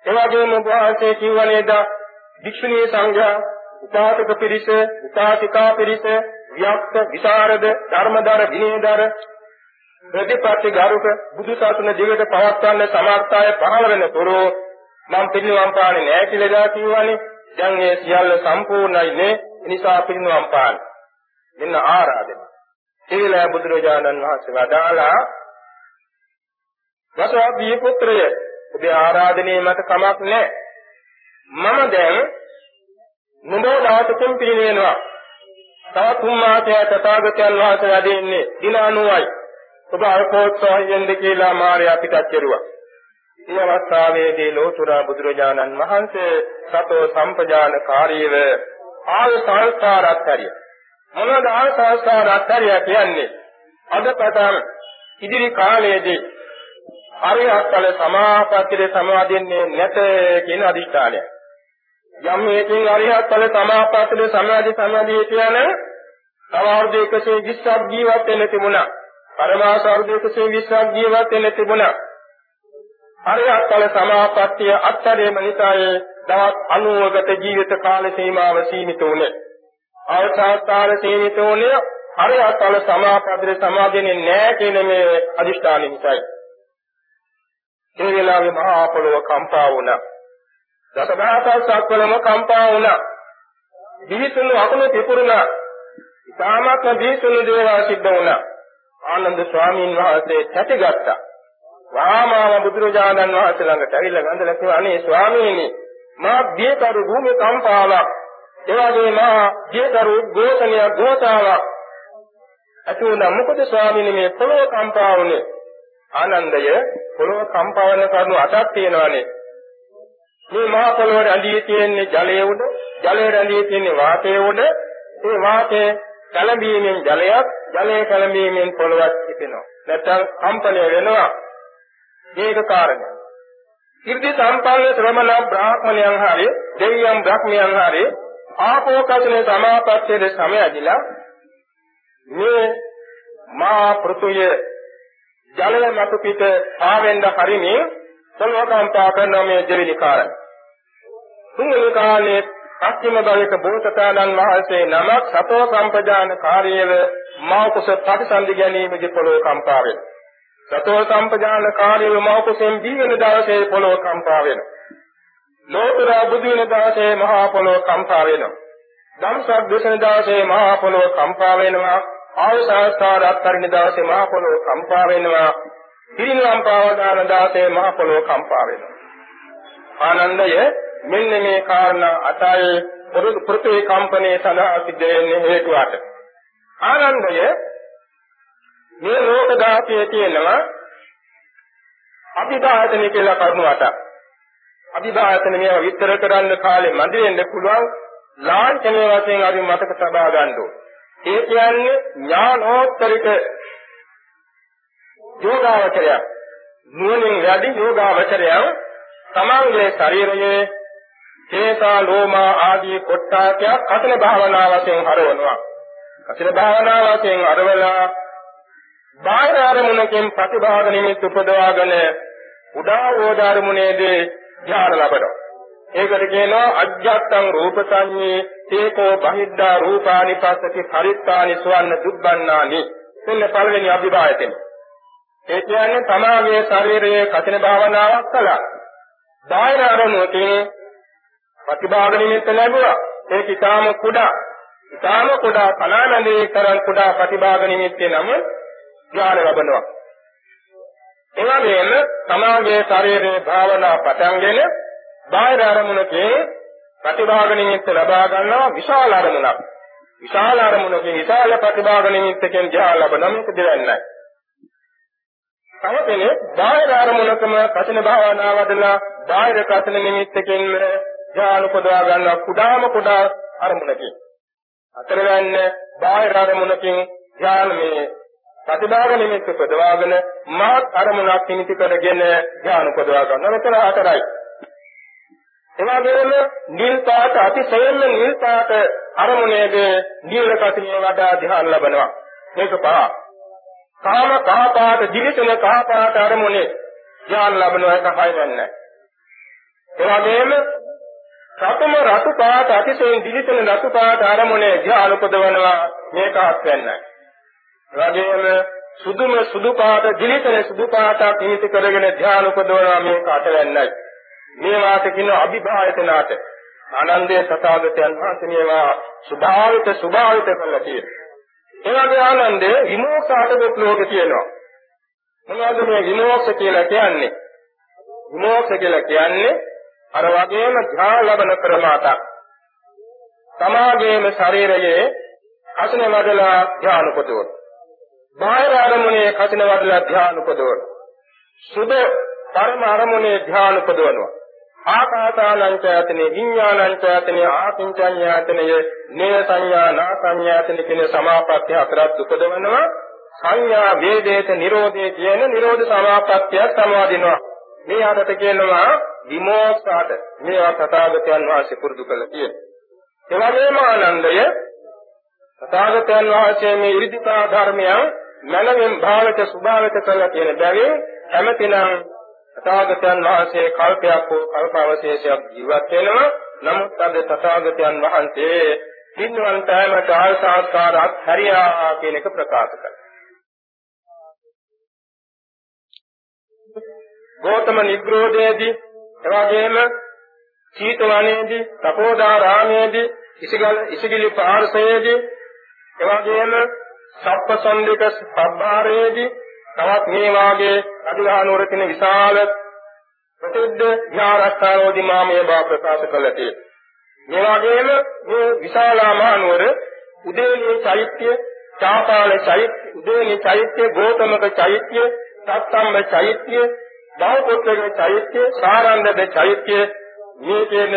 [SPEAKER 2] ඒ වගේම උභාසයේ කිව්වනේද භික්ෂුණී සංඝයා උපාසක පිරිස, උපාසිකා පිරිස, ව්‍යක්ත, විසරද, ධර්මදර, විනයදර ප්‍රතිපත්ති ගරුක බුදු සසුන දිගට පවත්වන්න සමර්ථය පහළ වෙන තුරු මම පිරිනුවම් පාන්නේ නැහැ කියලා දා කිව්වනේ. දැන් ඒ සියල්ල සම්පූර්ණයි නේ. ඒ නිසා පිරිනුවම් පාන්න. මෙන්න ආරාධන. සීල බුදුරජාණන් වහන්සේ වදාලා වසවපී පුත්‍රය ඔබේ ආරාධනයේ මට කමක් නැහැ. මම දැන් නුඹ දාතකම් පිළිවෙනවා. තව තුන් මාසයක් තථාගතයන් වහන්සේ වැඩෙන්නේ දින 90යි. ඔබ අල්පෝත්සවයෙන්ද කියලා මාර්යා පිටත් කෙරුවා. මේ අවස්ථාවේදී ලෝතුරා බුදුරජාණන් වහන්සේ සතෝ සම්පජානකාරීව ආය සංස්කාරාත්තරය මොනවාද ආය සංස්කාරාත්තරය කියන්නේ අද පටන් ඉදිරි කාලයේදී අරිහත්ඵල සමාපත්තියේ සමාදින්නේ නැත කියන අදිෂ්ඨානය. යම් මේකින් අරිහත්ඵල සමාපත්තියේ සමාදි සමාදී කියන තව අවුරුදු 120ක් ජීවත් වෙන්න තිබුණා. පරමාස අවුරුදු 120ක් ජීවත් වෙන්න තිබුණා. අරිහත්ඵල සමාපත්තිය අත්තරේම නිසායේ දවස් 90කට ජීවිත කාල සීමාව සීමිත වුණේ. අවසාස්ථාන සීමිත වුණේ අරිහත්ඵල සමාපත්තියේ සමාදින්නේ නැහැ කියන මේ අදිෂ්ඨානෙ නිසායි. ඒ වෙලාවේ මහා පොළොව කම්පා වුණා. දසදහසක් සක්වලම කම්පා වුණා. දිවිතුණු අකුණු පිපුරුණා. ඉතාමත්ම දිවිතුණු දේවල් සිද්ධ වුණා. ආනන්ද ස්වාමීන් වහන්සේ තැටිගත්තා. වාමාව බුදුරජාණන් වහන්සේ ළඟට ඇවිල්ලා ගඳලා කිව්වා අනේ ස්වාමීනි මා බියකරු භූමි කම්පාවක් එවාගේ මා බියකරු ගෝතනිය ගෝතාවක් ඇති වුණා මොකද ස්වාමීනි මේ පොළොව කම්පා වුනේ ආනන්දය පොළොව කම්පා වෙන කරුණු අටක් තියෙනවානේ මේ මහ පොළොව රැඳී තියෙන්නේ ජලයේ උඩ ජලයේ රැඳී තියෙන්නේ වාතයේ උඩ. ඒ වාතයේ කලඹීමෙන් ජලයක් ජලයේ කලඹීමෙන් පොළොවක් හිතෙනවා. නැත්නම් කම්පණය වෙනවා. මේක කාරණා. ඉර්ධි සම්පන්න ශ්‍රමණ බ්‍රාහ්මණයන් හරි දෙවියන් බ්‍රහ්මයන් හරි ආපෝකසනේ සමාපත්තේ සමයදිලා මේ මා පෘථුය ජලය මතු පිට ආවෙන්ද හරිනේ සල්වකම්පා කරන මේ දෙවිලි කාරණා. තුන්වෙනි කාලේ පස්චිම බලික බෝසතාණන් වහන්සේ නමක් සතෝ සම්පජාන කාර්යව මා කුස ප්‍රතිසන්දි ගැනීමේදී පොළොව කම්පා වෙනවා. සතෝ සම්පජාන කාර්යව මා කුසෙන් දී වෙන දවසේ පොළොව කම්පා වෙනවා. ලෝතර බුදු වෙන දවසේ මහා පොළොව කම්පා වෙනවා. ධම්සක් දේශන දවසේ මහා පොළොව කම්පා වෙනවා. ආයසාස්කාර අත්තරින දවසේ මහා පොළොව කම්පා වෙනවා. පිරිනිවන් පාවදාන දවසේ මහා පොළොව කම්පා වෙනවා. ආනන්දය මෙන්න මේ කාරණා අටයි පෘථිවි කම්පනයේ සඳහා සිද්ධ වෙන්නේ හේතු අට. ආනන්දය මේ ලෝක ධාතුවේ තියෙනවා අභිදායතන කියලා කරුණු අටක්. අභිදායතන මේවා විස්තර කරන්න කාලේ මදි වෙන්න පුළුවන් ලාංඡනීය වශයෙන් අපි මතක තබා ගන්න ඕනේ. ඒ කියන්නේ ඥානෝත්තරික යෝගාවචරය නුවණින් වැඩි යෝගාවචරය තමන්ගේ ශරීරයේ හේතා ලෝමා ආදී කොට්ටාකයක් කතන භාවනා වශයෙන් හරවනවා. කතන භාවනා වශයෙන් අරවලා බාහිර අරමුණකින් ප්‍රතිභාග නිමිත්ත උපදවාගෙන උදා වෝදාරමුණේදී ධ්‍යාන ලබනවා. ඒකට කියනවා අජ්ජත්තං රූපසඤ්ඤේ තේකෝ බහිද්ධා රූපානි පස්සති පරිත්තානි සවන්න දුබ්බන්නානි. මෙන්න පළවෙනි අභිභායතෙන්. ඒ කියන්නේ තමාගේ ශරීරයේ කතන භාවනාවක් කළා. බාහිර අරමුණකින් ප්‍රතිභාග නිමිත්ත ලැබුවා. ඒක ඊටාම කුඩා. ඊටාම කුඩා කලානන්දේ තරම් කුඩා ප්‍රතිභාග නිමිත්තේ නම ඥාන ලැබනවා. එවැගේම සමාගයේ ශරීරයේ භාවනා පටන්ගෙන බාහිර අරමුණකේ ප්‍රතිභාග නිමිත්ත ලබා ගන්නවා විශාල අරමුණක්. විශාල අරමුණකින් විශාල ප්‍රතිභාග නිමිත්තකින් ඥාන ලැබෙනවා මේක දෙවන්නයි. තව කෙනෙක් බාහිර අරමුණකම කසින භාවනා වදලා බාහිර කසින නිමිත්තකින් ඥාන උපදවා ගන්නවා කුඩාම කුඩා අරමුණකින්. අතරවැන්න බාහිර අරමුණකින් ඥාන මේ ප්‍රතිභාග නිමිත්ත උපදවාගෙන මාත් අරමුණක් නිමිති කරගෙන ඥාන උපදවා ගන්නවා. මෙතන හතරයි. එවාගෙම නිල් පාට අතිශයින්ම නිල් පාට අරමුණේදී නිල් කතිනිය වඩා ධ්‍යාන ලබනවා. මේක පහ. කාම කහ පාට දිවිතුන කහ පාට අරමුණේ ධ්‍යාන ලබනවා එක හය වෙන්නේ. එවාගෙම රතුම රතු පාට අතිශයින් දිලිසෙන රතු පාට ආරමුණේ ධ්‍යාන උපදවනවා මේක අත්වෙන්නයි. එවැගේම සුදුම සුදු පාට දිලිසෙන සුදු පාටක් නිමිති කරගෙන ධ්‍යාන උපදවනවා මේක අටවෙන්නයි. මේ වාට කියන අභිභායතනාට ආනන්දේ සතාගතයන් වහන්සේ මේවා සුභාවිත සුභාවිත කරලා තියෙනවා. ඒ වගේ ආනන්දේ විමෝක්ෂ අටක ලෝක තියෙනවා. මොනවද මේ විමෝක්ෂ කියලා කියන්නේ? විමෝක්ෂ කියලා කියන්නේ අර වගේම ධ්‍යාන ලබන ක්‍රමයක්. තමාගේම ශරීරයේ කසින වදලා ධ්‍යාන උපදවන. බාහිර අරමුණේ කසින වදලා ධ්‍යාන උපදවන. සුද පරම අරමුණේ ධ්‍යාන උපදවනවා. ආකාසානංචයතනේ විඥානංචයතනේ ආකින්චඤ්ඤාතනේ නේය සංඥා නා සංඥාතනේ කියන සමාපත්තිය හතරක් උපදවනවා. සංඥා වේදේත නිරෝධේ කියන නිරෝධ සමාපත්තිය සමාදිනවා. මේ අතට කියනවා විමෝක්ෂාට මේවා තථාගතයන් වහන්සේ පුරුදු කළ තියෙන. ඒ වගේම ආනන්දය තථාගතයන් වහන්සේ මේ ඉරිදිකා ධර්මයන් මනමින් භාවිත ස්වභාවිත කළ තියෙන බැවින් හැමතිනම් තථාගතයන් වහන්සේ කල්පයක් හෝ කල්පාවශේෂයක් ජීවත් වෙනවා. නමුත් අද තථාගතයන් වහන්සේ පින්වන් තෑමට ආසාස්කාරත් හරියා කියන එක ප්‍රකාශ කළා. ගෝතම නිග්‍රෝධයේදී එවාගෙම සීතවනේදී, තපෝදාරාමේදී, ඉසිගල ඉසිගිලි පාර්ශවයේදී, එවැගේම සප්පසන්දික සබ්බාරයේදී තවත් මේ වාගේ අදිලානුවර තියෙන විශාල ප්‍රසිද්ධ විහාරස්ථානෝදී මා මේ බව ප්‍රකාශ කළා කියලා. මේ වගේම මේ විශාලා මහනුවර උදේනී චෛත්‍ය, චාපාල චෛත්‍ය, උදේනී චෛත්‍ය, ගෝතමක චෛත්‍ය, සත්තම්බ චෛත්‍ය, බහුපුත්‍රක චෛත්‍ය, සාරන්දක චෛත්‍ය මේ කියන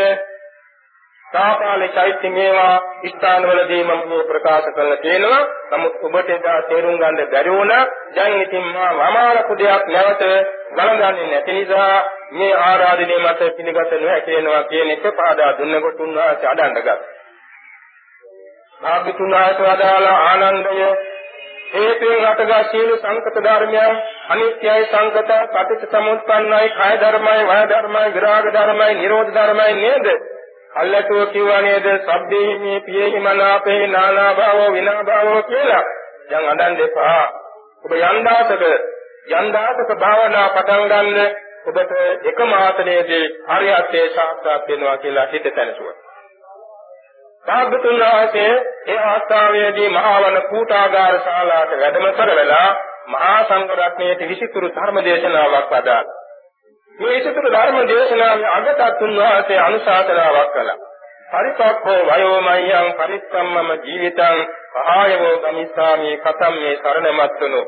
[SPEAKER 2] සාපාලේ චෛත්‍ය මේවා ස්ථානවලදී මම මේ ප්‍රකාශ කරලා තියෙනවා. නමුත් ඔබට එදා තේරුම් ගන්න බැරි වුණා. දැන් ඉතින් මා වමාරපු දෙයක් නැවත ගණන්ගන්නේ නැති නිසා මේ ආරාධනය මත පිළිගත නොහැකිනවා කියන එක පාදා දුන්නකොට උන්වහන්සේ අඩන්න ගත්තා. භාග්‍යතුන් වහන්සේ වදාලා ආනන්දය හේතුන් අටගා සීල සංකත ධර්මයන් අනිත්‍යයි සංකත පටිච්ච සමුප්පන්නයි කාය ධර්මයි වාය ධර්මයි විරාග ධර්මයි නිරෝධ ධර්මයි නේද? කල්ලාතෝ කිව්වා නේද? සබ්බේ මේ පියේහි මනාපේ නානා භාවෝ විනා භාවෝ කියලා. දැන් අඳන් දෙපා. ඔබ යන්දාසක යන්දාසක භාවනා පටන් ගන්න ඔබට එකම ආසනයේදී හරියත්තේ සාක්ෂාත් වෙනවා කියලා හිත තැනසුවා. භාග්‍යතුන් වහන්සේ ඒ අවස්ථාවේදී මහා වන කූටාගාර ශාලාවට වැඩම කරවලා මහා සංඝ රත්නයේ විසිතුරු ධර්ම දේශනාවක් වදාළා. මේ විසිතුරු ධර්ම දේශනාවේ අගතත් උන්වහන්සේ අනුශාසනාවක් කළා. පරිපක්ඛෝ වයෝමයං පරිස්සම්මම ජීවිතං පහයවෝ ගමිස්සාමි කතම් මේ සරණමත්තුනු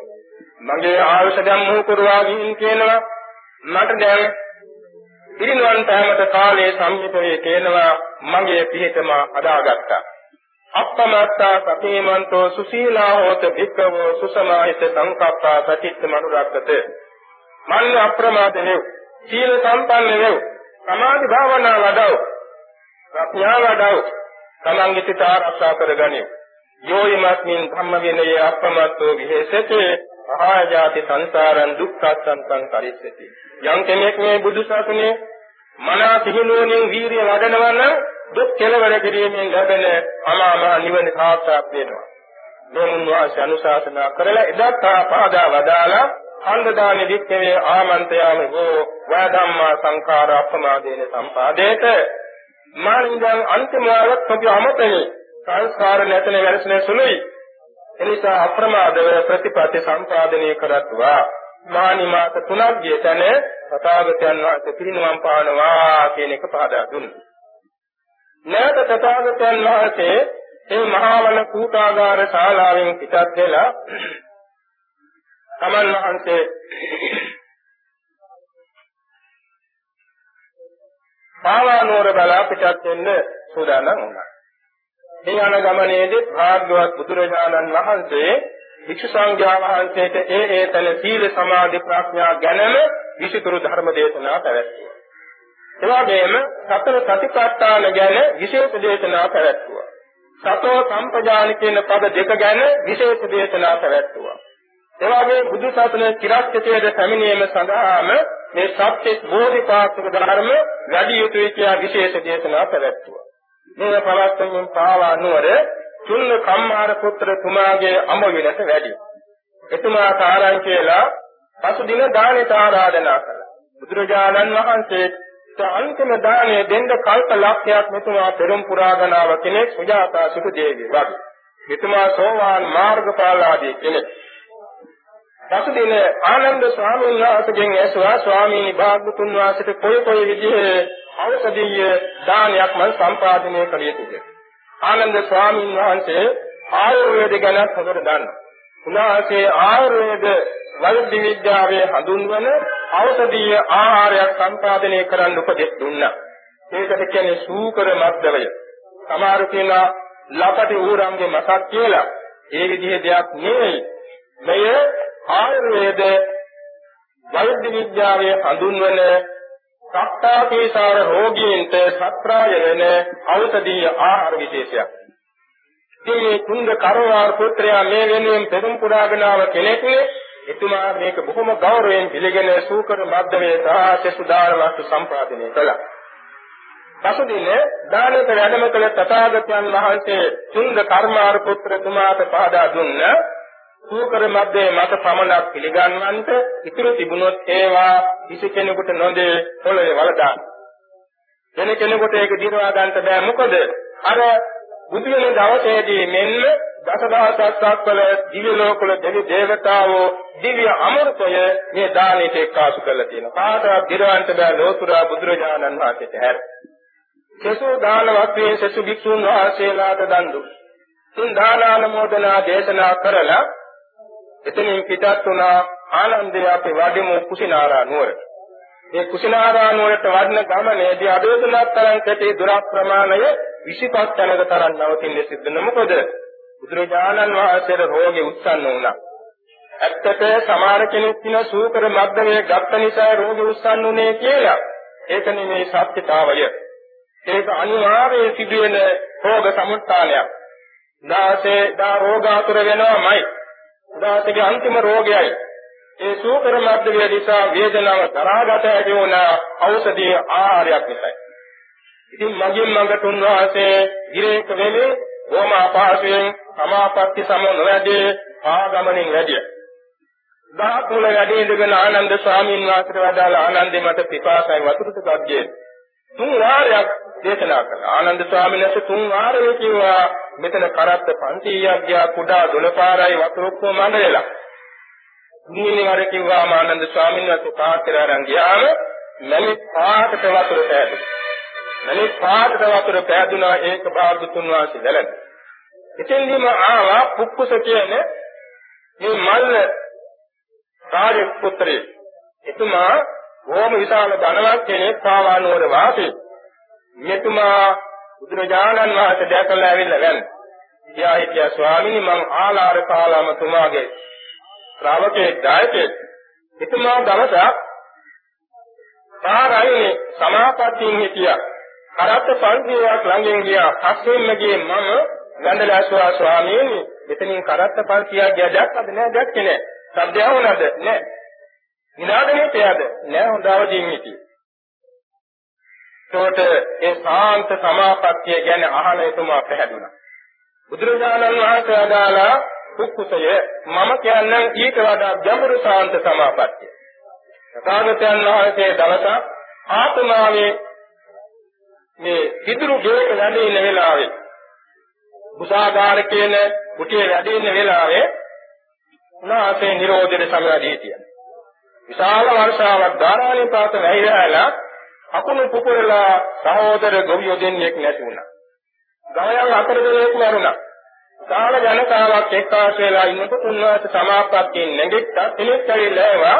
[SPEAKER 2] මගේ ආයුෂ දැන් මුහු කරවා ගින් කියනවා මට දැන් පිරිනුවන් පෑමට කාලයේ සම්මිතයේ තේනවා මගේ පිහිටම අදාගත්තා. අප්පමත්තා සතේමන්තෝ සුසීලා හෝත භික්ඛවෝ සුසමාහිත සංකප්පා ප්‍රතිත්ත මනුරක්කත. මන්න අප්‍රමාද වේ. සීල සම්පන්න වේ. සමාධි භාවනා වඩව. ප්‍රඥා වඩව. තමන්ගේ සිත ආරක්ෂා කරගනිව්. යෝයිමස්මින් ධම්ම විනයේ අප්‍රමත්තෝ විහෙසතේ මහාජාති සංසාරං දුක්ඛසංතං කරිස්සති යම් කෙනෙක් මේ බුදු සසුනේ මනා සිහිනුවණින් වීරිය වඩනවා නම් දුක් කෙලවර කිරීමෙන් ලැබෙන අමාම නිවන සාක්ෂාත් වෙනවා. මේ මුන්වාස අනුශාසනා කරලා එදත් පාදා වදාලා ඛණ්ඩදාන වික්කවේ ආමන්ත්‍යාම හෝ වදම්මා සංඛාර අප්‍රමාදේන සම්පාදේත. මානින්දන් අන්තිමවරත් ඔබ අමතනේ. සංස්කාර නැතන වැරසෙන සුළුයි. එනිසා අප්‍රමාදව ප්‍රතිපත්ති සම්පාදනය කරත්වා මානිමාත තුනක් ගියතන තථාගතයන් වහන්සේ පිරිනමම් පානවා කියන එක පහදා දුන්නා. නැවත තථාගතයන් වහන්සේ මේ මහා වන කූටාගාර ශාලාවෙන් පිටත් වෙලා තමන් වහන්සේ පාවානෝර බලා පිටත් වෙන්න සූදානම් වුණා. මේ යන ගමනේදී භාග්‍යවත් බුදුරජාණන් වහන්සේ වික්ෂු සංඝයා වහන්සේට ඒ ඒතන සීල සමාධි ප්‍රඥා ගැනම විසිතුරු ධර්ම දේශනා පැවැත්වුවා. ඒ වගේම සතර සතිපට්ඨාන ගැන විශේෂ දේශනා පැවැත්වුවා. සතෝ සම්පජාන කියන පද දෙක ගැන විශේෂ දේශනා පැවැත්වුවා. ඒ වගේ බුදු සසුනේ චිරස්ථිතයේ පැමිණීම සඳහාම මේ සත්‍ය බෝධිපාක්ෂික ධර්ම වැඩි යුතුය කියලා විශේෂ දේශනා පැවැත්වුවා. මේ පවත්තමින් පාවා නුවර චුල්ල කම්මාර පුත්‍ර තුමාගේ අඹ විලස වැඩි. එතුමා කාරණා කියලා පසුදින දානෙට ආරාධනා කළා. බුදුරජාණන් වහන්සේ අන්තිම දාණය දෙන්න කල්ප ලක්ෂයක් මෙතුමා පෙරම් පුරාගනාව කෙනෙක් සුජාතා සුදු දේවිය වගේ. මෙතුමා සෝවාන් මාර්ගඵල ආදී කෙනෙක්. පසුදින ආනන්ද ස්වාමීන් වහන්සේගෙන් ඇසුවා ස්වාමීනි භාග්‍යතුන් වහන්සේට කොයි කොයි විදිහේ ඖෂධීය දානයක් මම සම්පාදනය කළ යුතුද? ආනන්ද ස්වාමීන් වහන්සේ ආයුර්වේද ගැන හොඳට දන්නවා. උන්වහන්සේ ආයුර්වේද වෛද්‍ය විද්‍යාවේ හඳුන්වන ඖෂධීය ආහාරයක් සම්පාදනය කරන්න උපදෙස් දුන්නා. ඒකට කියන්නේ සූකර මද්දවය. සමහර කියනවා ලපටි ඌරන්ගේ මසක් කියලා. ඒ විදිහේ දෙයක් නෙවෙයි. මෙය ආයුර්වේද වෛද්‍ය විද්‍යාවේ හඳුන්වන සත්තාපේසාර රෝගීන්ට සත්‍රාය වෙන ඖෂධීය ආහාර විශේෂයක්. ඉතින් කුංග කරවාර පුත්‍රයා මේ වෙනුවෙන් පෙරම් පුරාගෙන ආව කෙනෙක් එතුමා මේක බොහොම ගෞරවයෙන් පිළිගෙන සූකර මද්දමේ සහ සුදාන වස්තු සම්පාදනය කළා. පසුදින දානක වැඩම කළ තථාගතයන් වහන්සේ කුංග කර්මාර පුත්‍රතුමාට පහදා දුන්න සූකර මැද්දේ මත පමණක් පිළිගන්වන්ට ඉතුරු තිබුණොත් ඒවා කිසි කෙනෙකුට නොදේ පොළවේ වලදා. වෙන කෙනෙකුට ඒක දිරවා ගන්න බෑ මොකද අර බුදු වෙන දවසේදී මෙන්න දසදහසක් වල දිව්‍ය ලෝකවල දෙවි දේවතාවෝ දිව්‍ය අමෘතය මේ දානෙට එක්කාසු කරලා තියෙනවා. කාටවත් දිරවන්න බෑ ලෝතුරා බුදුරජාණන් වහන්සේට හැර. සසු දාන වස්තුවේ සසු භික්ෂුන් වහන්සේලාට දන් දුන්නා. තුන් දානානුමෝදනා දේශනා කරලා එතනින් පිටත් වුණා ආනන්දය අපේ වඩිමු කුසිනාරා නුවරට. මේ කුසිනාරා නුවරට වඩන ගමනේදී අදෝදනක් තරම් කැටි දුරක් ප්‍රමාණය 25 තැනක තරම් නවතින්න සිද්ධ වෙන මොකද බුදුරජාණන් වහන්සේට රෝගේ උත්සන්න වුණා. ඇත්තට සමහර කෙනෙක් කියන සූකර මද්දමේ ගත්ත නිසා රෝගේ උත්සන්න උනේ කියලා. ඒක නෙමේ සත්‍යතාවය. ඒක අනිවාර්යයෙන් සිදුවෙන රෝග සමුත්ථානයක්. දාසේ දා රෝගාතුර වෙනවමයි. දාසේගේ අන්තිම රෝගයයි. ඒ සූකර මද්දමේ නිසා වේදනාව තරහාගත ඇති වුණ ඖෂධීය ආහාරයක් නිසායි. ඉතින් මගින් මඟට උන්වහන්සේ ගිරේක වෙලේ බොහොම අපහසුයෙන් සමාපatti සම නොවැදී ආගමනින් වැඩිය. දහස් මුල වැඩි ඉඳගෙන ආනන්ද ස්වාමීන් වහන්සේට වදාළ ආනන්දේ මට පිපාසයි වතුර ටිකක් දෙන්න. තුන් වාරයක් දේශනා කළා. ආනන්ද ස්වාමීන් වහන්සේ තුන් වාරයක් කිව්වා මෙතන කරත්ත 500ක් ගියා කුඩා දොළපාරයි වතුර ඔක්කොම මඬලලා. නිමිනේ වර කිව්වා ආනන්ද ස්වාමීන් වහන්සේ පාත්‍රය අරන් ගියාම මැලි පාටට වතුර පෑදුනා. මැලි පාටට වතුර පෑදුනා ඒක භාගතුන් වහන්සේ දැලන. එතෙන්දීම ආවා පුක්කුස කියන්නේ මේ මල්ල කාර්ය පුත්‍රේ. එතුමා බොහොම විශාල ධනවත් කෙනෙක් පාවානුවර වාසී. මෙතුමා බුදුරජාණන් වහන්සේ දැකලා ඇවිල්ලා වැන්න. කියා හිටියා ස්වාමීනි මං ආලාර කාලාම තුමාගේ ශ්‍රාවකේ දායකයෙක්. එතුමා දවසක් පාරයිනේ සමාපත්තියෙන් හිටියා. කරත් පන්තියක් ළඟින් ගියා. පස්සෙන්ම ගියේ මම ගන්ධලාස්වා ස්වාමීනි මෙතනින් කරත්ත පන්තියක් ගියා දැක්කද නෑ දැක්කේ නෑ. සද්දය වුණාද නෑ. විනාඩනේ තියද නෑ හොඳ අවදීන් හිටියේ. ඒකට ඒ සාන්ත සමාපත්තිය ගැන අහන එතුමා පැහැදුනා. බුදුරජාණන් වහන්සේ අදාලා කුක්කුසය මම කියන්නේ ඊට වඩා ගැඹුරු සාන්ත සමාපත්තිය. තථාගතයන් වහන්සේ දවසක් ආත්මාවේ මේ පිටුරු ගේක වැඩ ඉන්න වෙලාවේ බුසාගාර කියන කුටියේ වැඩ ඉන්න වෙලාවේ උනාසේ නිරෝධයට සමවැදී හිටියා. විශාල වර්ෂාවක් ධාරානිපාත වැහිලා අකුණු පුපුරලා සහෝදර ගොවියෝ දෙන්නෙක් නැති වුණා. ගවයන් හතර දෙනෙක් මරුණා. කාල ජනතාවක් එක්කාස වෙලා ඉන්නකොට උන්වහන්සේ සමාප්තියෙන් නැගිට්ටා කෙනෙක් ඇවිල්ලා ඒවා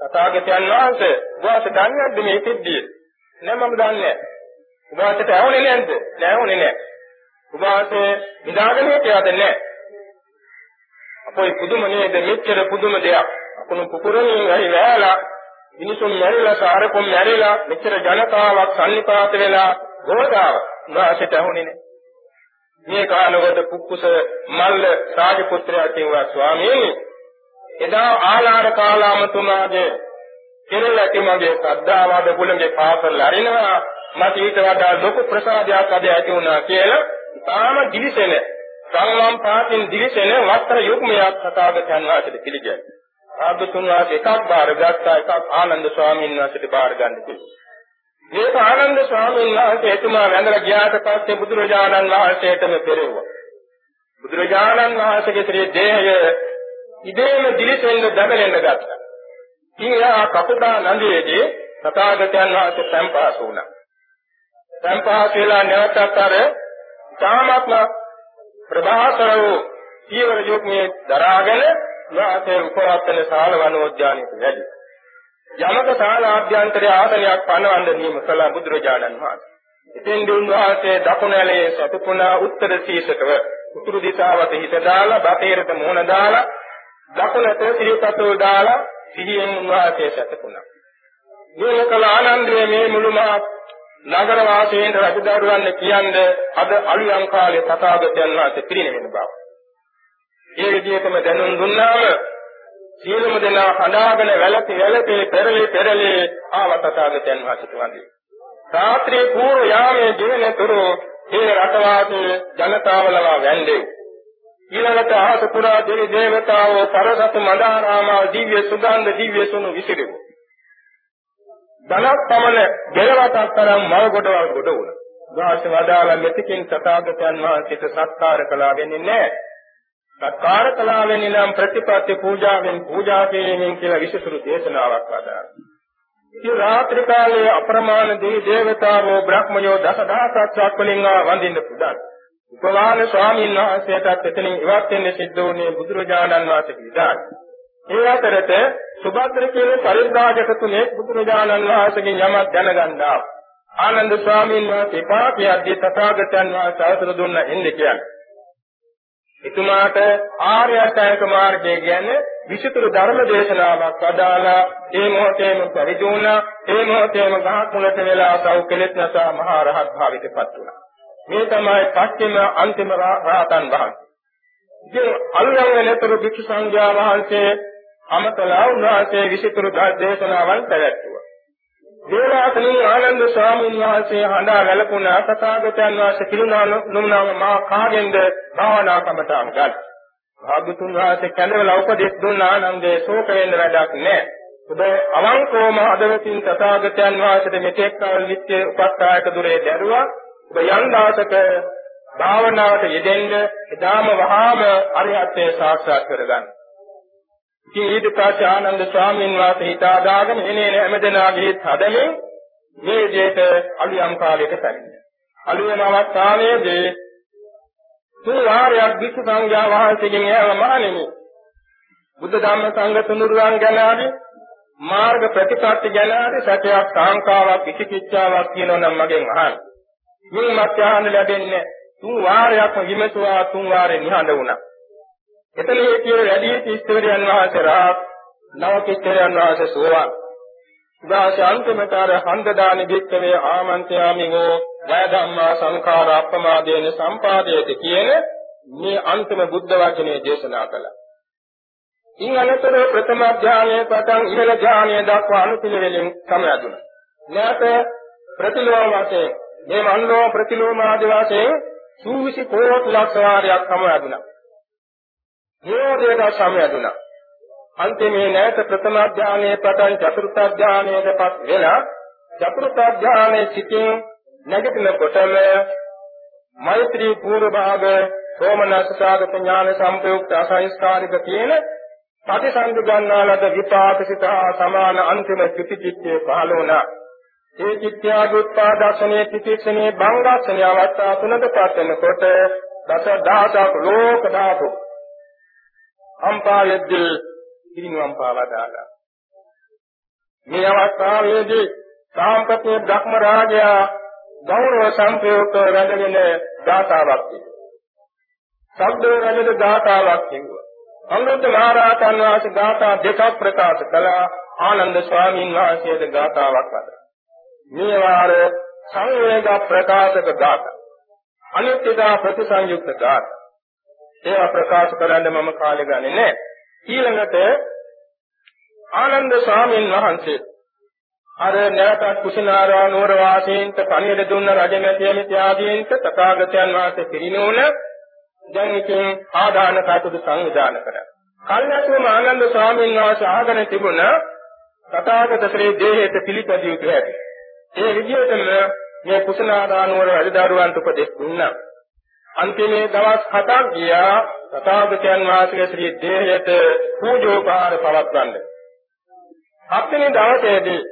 [SPEAKER 2] තථාගතයන් වහන්සේ වාස දන්නේද මේ සිද්ධිය? නෑ මම දන්නේ නෑ. උභාසයට ඇහුනේ නැද්ද? නෑ ඇහුනේ නෑ. උභාසයේ නිදාගෙන හිටියද නෑ. අපොයි පුදුම නේද මෙච්චර පුදුම දෙයක්. අකුණු පුපුරමින් හරි වැයලා මිනිසුන් මැරිලා සාරකොම් මැරිලා මෙච්චර ජනතාවක් සල්ලිපාත වෙලා ගෝදාව උභාසයට ඇහුනේ නෑ. මේ කාලවල කුක්කුස මල්ල රාජපුත්‍රයා කිව්වා ස්වාමීනි එදා ආලාර කාලාමතුමාගේ කෙරෙලටි මගේ ශ්‍රද්ධාවාද කුලගේ පාසල් අරිනවා මට ඊට වඩා ලොකු ප්‍රසාදයක් අද ඇති වුණා කියලා තාම දිලිසෙන සංවම් පාතින් දිලිසෙන වස්ත්‍ර යුග්මයක් තථාගතයන් වහන්සේට පිළිගැයි. ආගතුන් වහන්සේ එකක් බාරගත්තා එකක් ආනන්ද ස්වාමීන් වහන්සේට බාර ගන්න කිව්වා. මේක ආනන්ද ස්වාමීන් වහන්සේ එතුමා වැඳලා ගියාට පස්සේ බුදුරජාණන් වහන්සේටම පෙරෙව්වා. බුදුරජාණන් වහන්සේගේ ශ්‍රී දේහය ඉබේම දිලිසෙන්න දඟලෙන්න ගත්තා. ඊයා කපුටා නන්දියේදී තථාගතයන් වහන්සේ සම්පාස වුණා. සම්පාස වෙලා නැවතත් අර තාමත්ම ප්‍රභාසර වූ සීවර යුග්මේ දරාගෙන වාසේ උපවත්තන සාල වනෝද්‍යානයට වැඩි. යමක ශාලාභ්‍යන්තරයේ ආසනයක් පනවන්න නියම කළ බුදුරජාණන් වහන්සේ. ඉතින් දුන්වහන්සේ දකුණැලේ සතුපුණා උත්තර ශීර්ෂකව උතුරු දිශාවට හිත දාලා බටේරට මුහුණ දාලා දකුණට සිරිපතෝ දාලා සිහියෙන් උන්වහන්සේ සතුපුණා. මේ කළ ආනන්දයේ මේ මුළුමහත් නගර වාසීන් රජදරුවන් කියන්නේ අද අලුයම් කාලේ තථාගතයන් වහන්සේ පිරිනැමෙන බව. ඒ විදිහටම දැනුම් දුන්නාම සියලුම දෙනා හඬාගෙන වැළපි වැළපි පෙරලි පෙරලි ආවතතාවයන් වාසිත වන්දි. රාත්‍රියේ පූර්ව යාමේ ජීවනතුරු ඒ රටවාසී ජනතාවලව වැන්දේ. ඊළඟට ආස පුරා දෙවි දේවතාවෝ පරසතු මදාරාමා දිව්‍ය සුගන්ධ දිව්‍ය සුණු විසිරුව. ධනක් පමණ ගෙලවටක් තරම් මල් ගොඩවල් ගොඩ වුණා. වාස වදාලා මෙතකින් තථාගතයන් වහන්සේට සත්කාර කළා වෙන්නේ නැහැ. සත්කාර කළා වෙන්නේ නම් ප්‍රතිපත්ති පූජාවෙන් පූජා කිරීමෙන් කියලා විශේෂ දේශනාවක් වදාළා. ඉතින් රාත්‍රී කාලයේ අප්‍රමාණ දෙවි දේවතාවෝ බ්‍රහ්මයෝ දසදහසක් වලින් වඳින්න පුදන්. උපවාන ස්වාමීන් වහන්සේටත් එතනින් ඉවත් වෙන්න සිද්ධ වුණේ බුදුරජාණන් වහන්සේ පිටායි. ඒ අතරත සුභද්‍ර කියන පරිත්‍රාජක තුනේ බුදුරජාණන් වහන්සේගෙන් යමක් දැනගන්නා. ආනන්ද ස්වාමීන් වහන්සේ පාපියද්දී තථාගතයන් වහන්සේ අවසර දුන්න එන්නේ කියන්නේ. එතුමාට ආර්ය අෂ්ටාංග මාර්ගය කියන්නේ විචිතුරු ධර්ම දේශනාවක් අදාලා ඒ මොහොතේම පරිදුණා ඒ මොහොතේම ගහකුලට වෙලා සව් කෙලෙත් නැසා මහා රහත් භාවිතපත් වුණා. මේ තමයි පස්චිම අන්තිම රහතන් වහන්සේ. ඉතින් අල්ලංගනතර භික්ෂු සංඝයා වහන්සේ අමතලා උන්වහන්සේ විසිතුරු දේශනාවන් පැවැත්තුවා. දේවාතනී ආනන්ද ස්වාමීන් වහන්සේ හඬා වැළපුණ තථාගතයන් වහන්සේ පිරුණා නුනාම මා කාගෙන්ද භාවනා කමතාන් ගත්. භාගතුන් වහන්සේ කැඳවලා උපදෙස් දුන්න ආනන්දේ ශෝක වෙන්න වැඩක් නැහැ. ඔබ අවංකවම අදවතින් තථාගතයන් වහන්සේට මෙතෙක් කල නිත්‍ය උපස්ථායක දුරේ දැරුවා. ඔබ යම් දාසක භාවනාවට යෙදෙන්න එදාම වහාම අරිහත්ත්වයට සාක්ෂාත් කරගන්න. ඉතින් ඊට පස්සේ ආනන්ද ස්වාමීන් වහන්සේ හිතාදාගෙන එනේ හැමදෙනාගේ හදමින් මේ විදිහට අලියම් කාලයට පැමිණියා. අලියම් අවස්ථාවේදී තුන් වාරයක් විසු සංඝයා වහන්සේගෙන් ඇව මහණෙනි බුද්ධ ධම්ම සංඝ තුනුරුවන් ගැන ආදී මාර්ග ප්‍රතිපත්ති ගැන ආදී සත්‍යයක් කාංකාවක් විචිකිච්ඡාවක් කියනවා නම් මගෙන් අහන්න. මේ මත් ආහන ලැබෙන්නේ තුන් වාරයක්ම විමසුවා තුන් වාරේ නිහඬ වුණා. එතන මේ කියන වැඩි ඉස්තවරයන් වහන්සේ රාත් නව කිස්තරයන් වහන්සේ සෝවාන්. උදාස අන්තිමතර හන්දදාන වික්කවේ ආමන්ත්‍යාමිගෝ ජය ධම්මා සංඛාර අප්‍රමාදේන සම්පාදේත කියන මේ අන්තිම බුද්ධ වචනේ දේශනා කළා. ඉන් අනතර ප්‍රථම ධානයේ පටන් ඉහළ ධානයේ දක්වා අනුපිළිවෙලින් සමයදුණා. නැත ප්‍රතිලෝම වශයෙන් මේ මන්නෝ ප්‍රතිලෝම ආදී වශයෙන් සූවිසි කෝටි ලක්ෂ වාරයක් සමයදුණා. නිරෝධයට සමයදුණා. අන්තිමේ නැවත ප්‍රථම ධානයේ පටන් චතුර්ථ ධානයේදපත් වෙලා චතුර්ථ ධානයේ සිටින් නැගිටිනකොටම මෛත්‍රී පූර්ව භාග සෝමනස්සාගත ඥාන සම්පයුක්ත අසංස්කාරික කියන ප්‍රතිසන්දි ගන්නාලද විපාකසිත සමාන අන්තිම චුතිචිත්තේ පහළ වුණා. ඒ චිත්‍යාගුත්පාදර්ශනයේ තිතික්ෂණේ භංගාක්ෂණයේ අවස්ථා තුනකපත් වෙනකොට දස දහසක් ලෝක ධාතු අම්පායෙද්දී පිරිනුවම් පාවා දාලා මේ අවස්ථාවේදී සාම්පතේ බ්‍රහ්ම රාජයා ගෞරව සංප්‍රයුක්ත රැඳගෙන දාතාවක් කිව්වා. සබ්ද රැඳෙන දාතාවක් කිව්වා. අනුරුද්ධ මහරහතන් වහන්සේ දාතා දෙකක් ප්‍රකාශ කළා. ආනන්ද ස්වාමීන් වහන්සේද දාතාවක් වදා. මේ වාර සංවේග ප්‍රකාශක දාතා. අනිත්‍යතා ප්‍රතිසංයුක්ත දාතා. ඒවා ප්‍රකාශ කරන්න මම කාලය ගන්නේ නැහැ. ඊළඟට ආනන්ද ස්වාමීන් වහන්සේ අර නැවතත් කුසිනාරා නුවර වාසීන්ට පණිවිඩ දුන්න රජමැතිය මිත්‍යාදීන්ට තථාගතයන් වහන්සේ පිරිනෝන දැන් ඉතින් ආදාන කටයුතු සංවිධානය කරා. කල්ැතුම ආනන්ද ස්වාමීන් වහන්සේ ආගෙන තිබුණ තථාගත ශ්‍රී දේහයට පිළිපදිය යුතු හැටි. ඒ විදිහටම මේ කුසිනාරා නුවර රජදරුවන්ට උපදෙස් දුන්නා. අන්තිමේ දවස් හතක් ගියා තථාගතයන් වහන්සේගේ ශ්‍රී දේහයට පූජෝපහාර පවත්වන්න. හත්වෙනි දවසේදී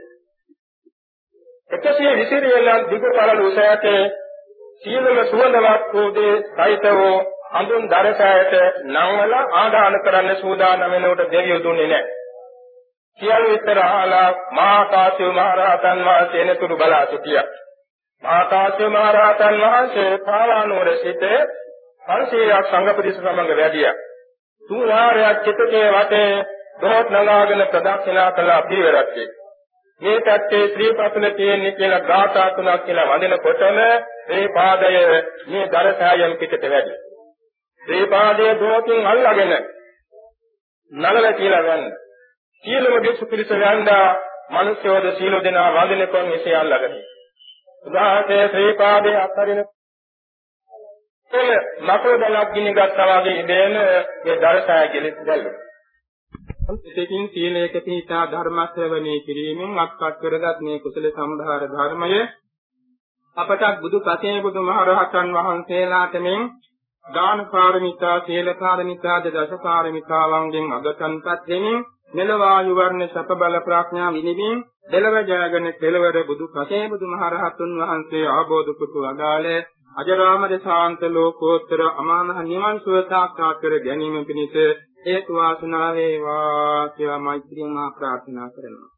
[SPEAKER 2] 120 වෙනන් දිග පළල උසයට සීලම සුවඳවත් වූදී සහිතව හඳුන් දරසයට නංවල ආදාන කරන්න සූදානම් වෙනකොට දෙවියෝ දුන්නේ නැහැ. සියලු විතර අහලා මහා කාශ්‍යප මහ රහතන් වහන්සේ එනතුරු බලා සිටියා. මහා කාශ්‍යප මහ රහතන් වහන්සේ පාවානුවර සිට 500ක් සංඝ පිරිස සමග වැඩියා. තුන් වාරයක් චිතකේ වටේ දොහොත් නගාගෙන ප්‍රදක්ෂිනා කළ පිරිවරක් මේ පැත්තේ ශ්‍රී පතුල තියෙන්නේ කියලා ගාථා තුනක් කියලා වඳිනකොටම මේ පාදය මේ දරසායම් පිටට වැඩි. මේ පාදයේ දොහොතින් අල්ලාගෙන නලල කියලා ගන්න. සීලම දෙසු පිළිස යන්දා මිනිස්යෝද සීල දෙනා වඳිනකොන් එසේ අල්ලාගෙන. උදාහරණේ ශ්‍රී පාදයේ අත්තරින එල මකර බලක් ගිනි ගත්තා වගේ ඉඳගෙන මේ දරසාය කෙලෙස් දැල්ලුවා. සිතකින් සීලයක පිහිටා ධර්ම ශ්‍රවණය කිරීමෙන් අත්පත් කරගත් මේ කුසල සම්භාර ධර්මය අපට බුදු පසේ බුදු මහරහතන් වහන්සේලාට මෙන් දාන පාරමිතා, සීල පාරමිතා, දස පාරමිතාවන්ගෙන් අගතන්පත් වෙමින් මෙලවායු වර්ණ සප බල ප්‍රඥා විනිමින් දෙලව ජයගෙන කෙලවර බුදු පසේ බුදු මහරහතුන් වහන්සේ ආબોධ කුතු අදාළේ අජරාමර ශාන්ත ලෝකෝත්තර අමාමහ නිවන් සුව සාක්ෂාත් කර ගැනීම පිණිස හේතු වාසනා වේවා කියලා මෛත්‍රියෙන් මා ප්‍රාර්ථනා කරනවා.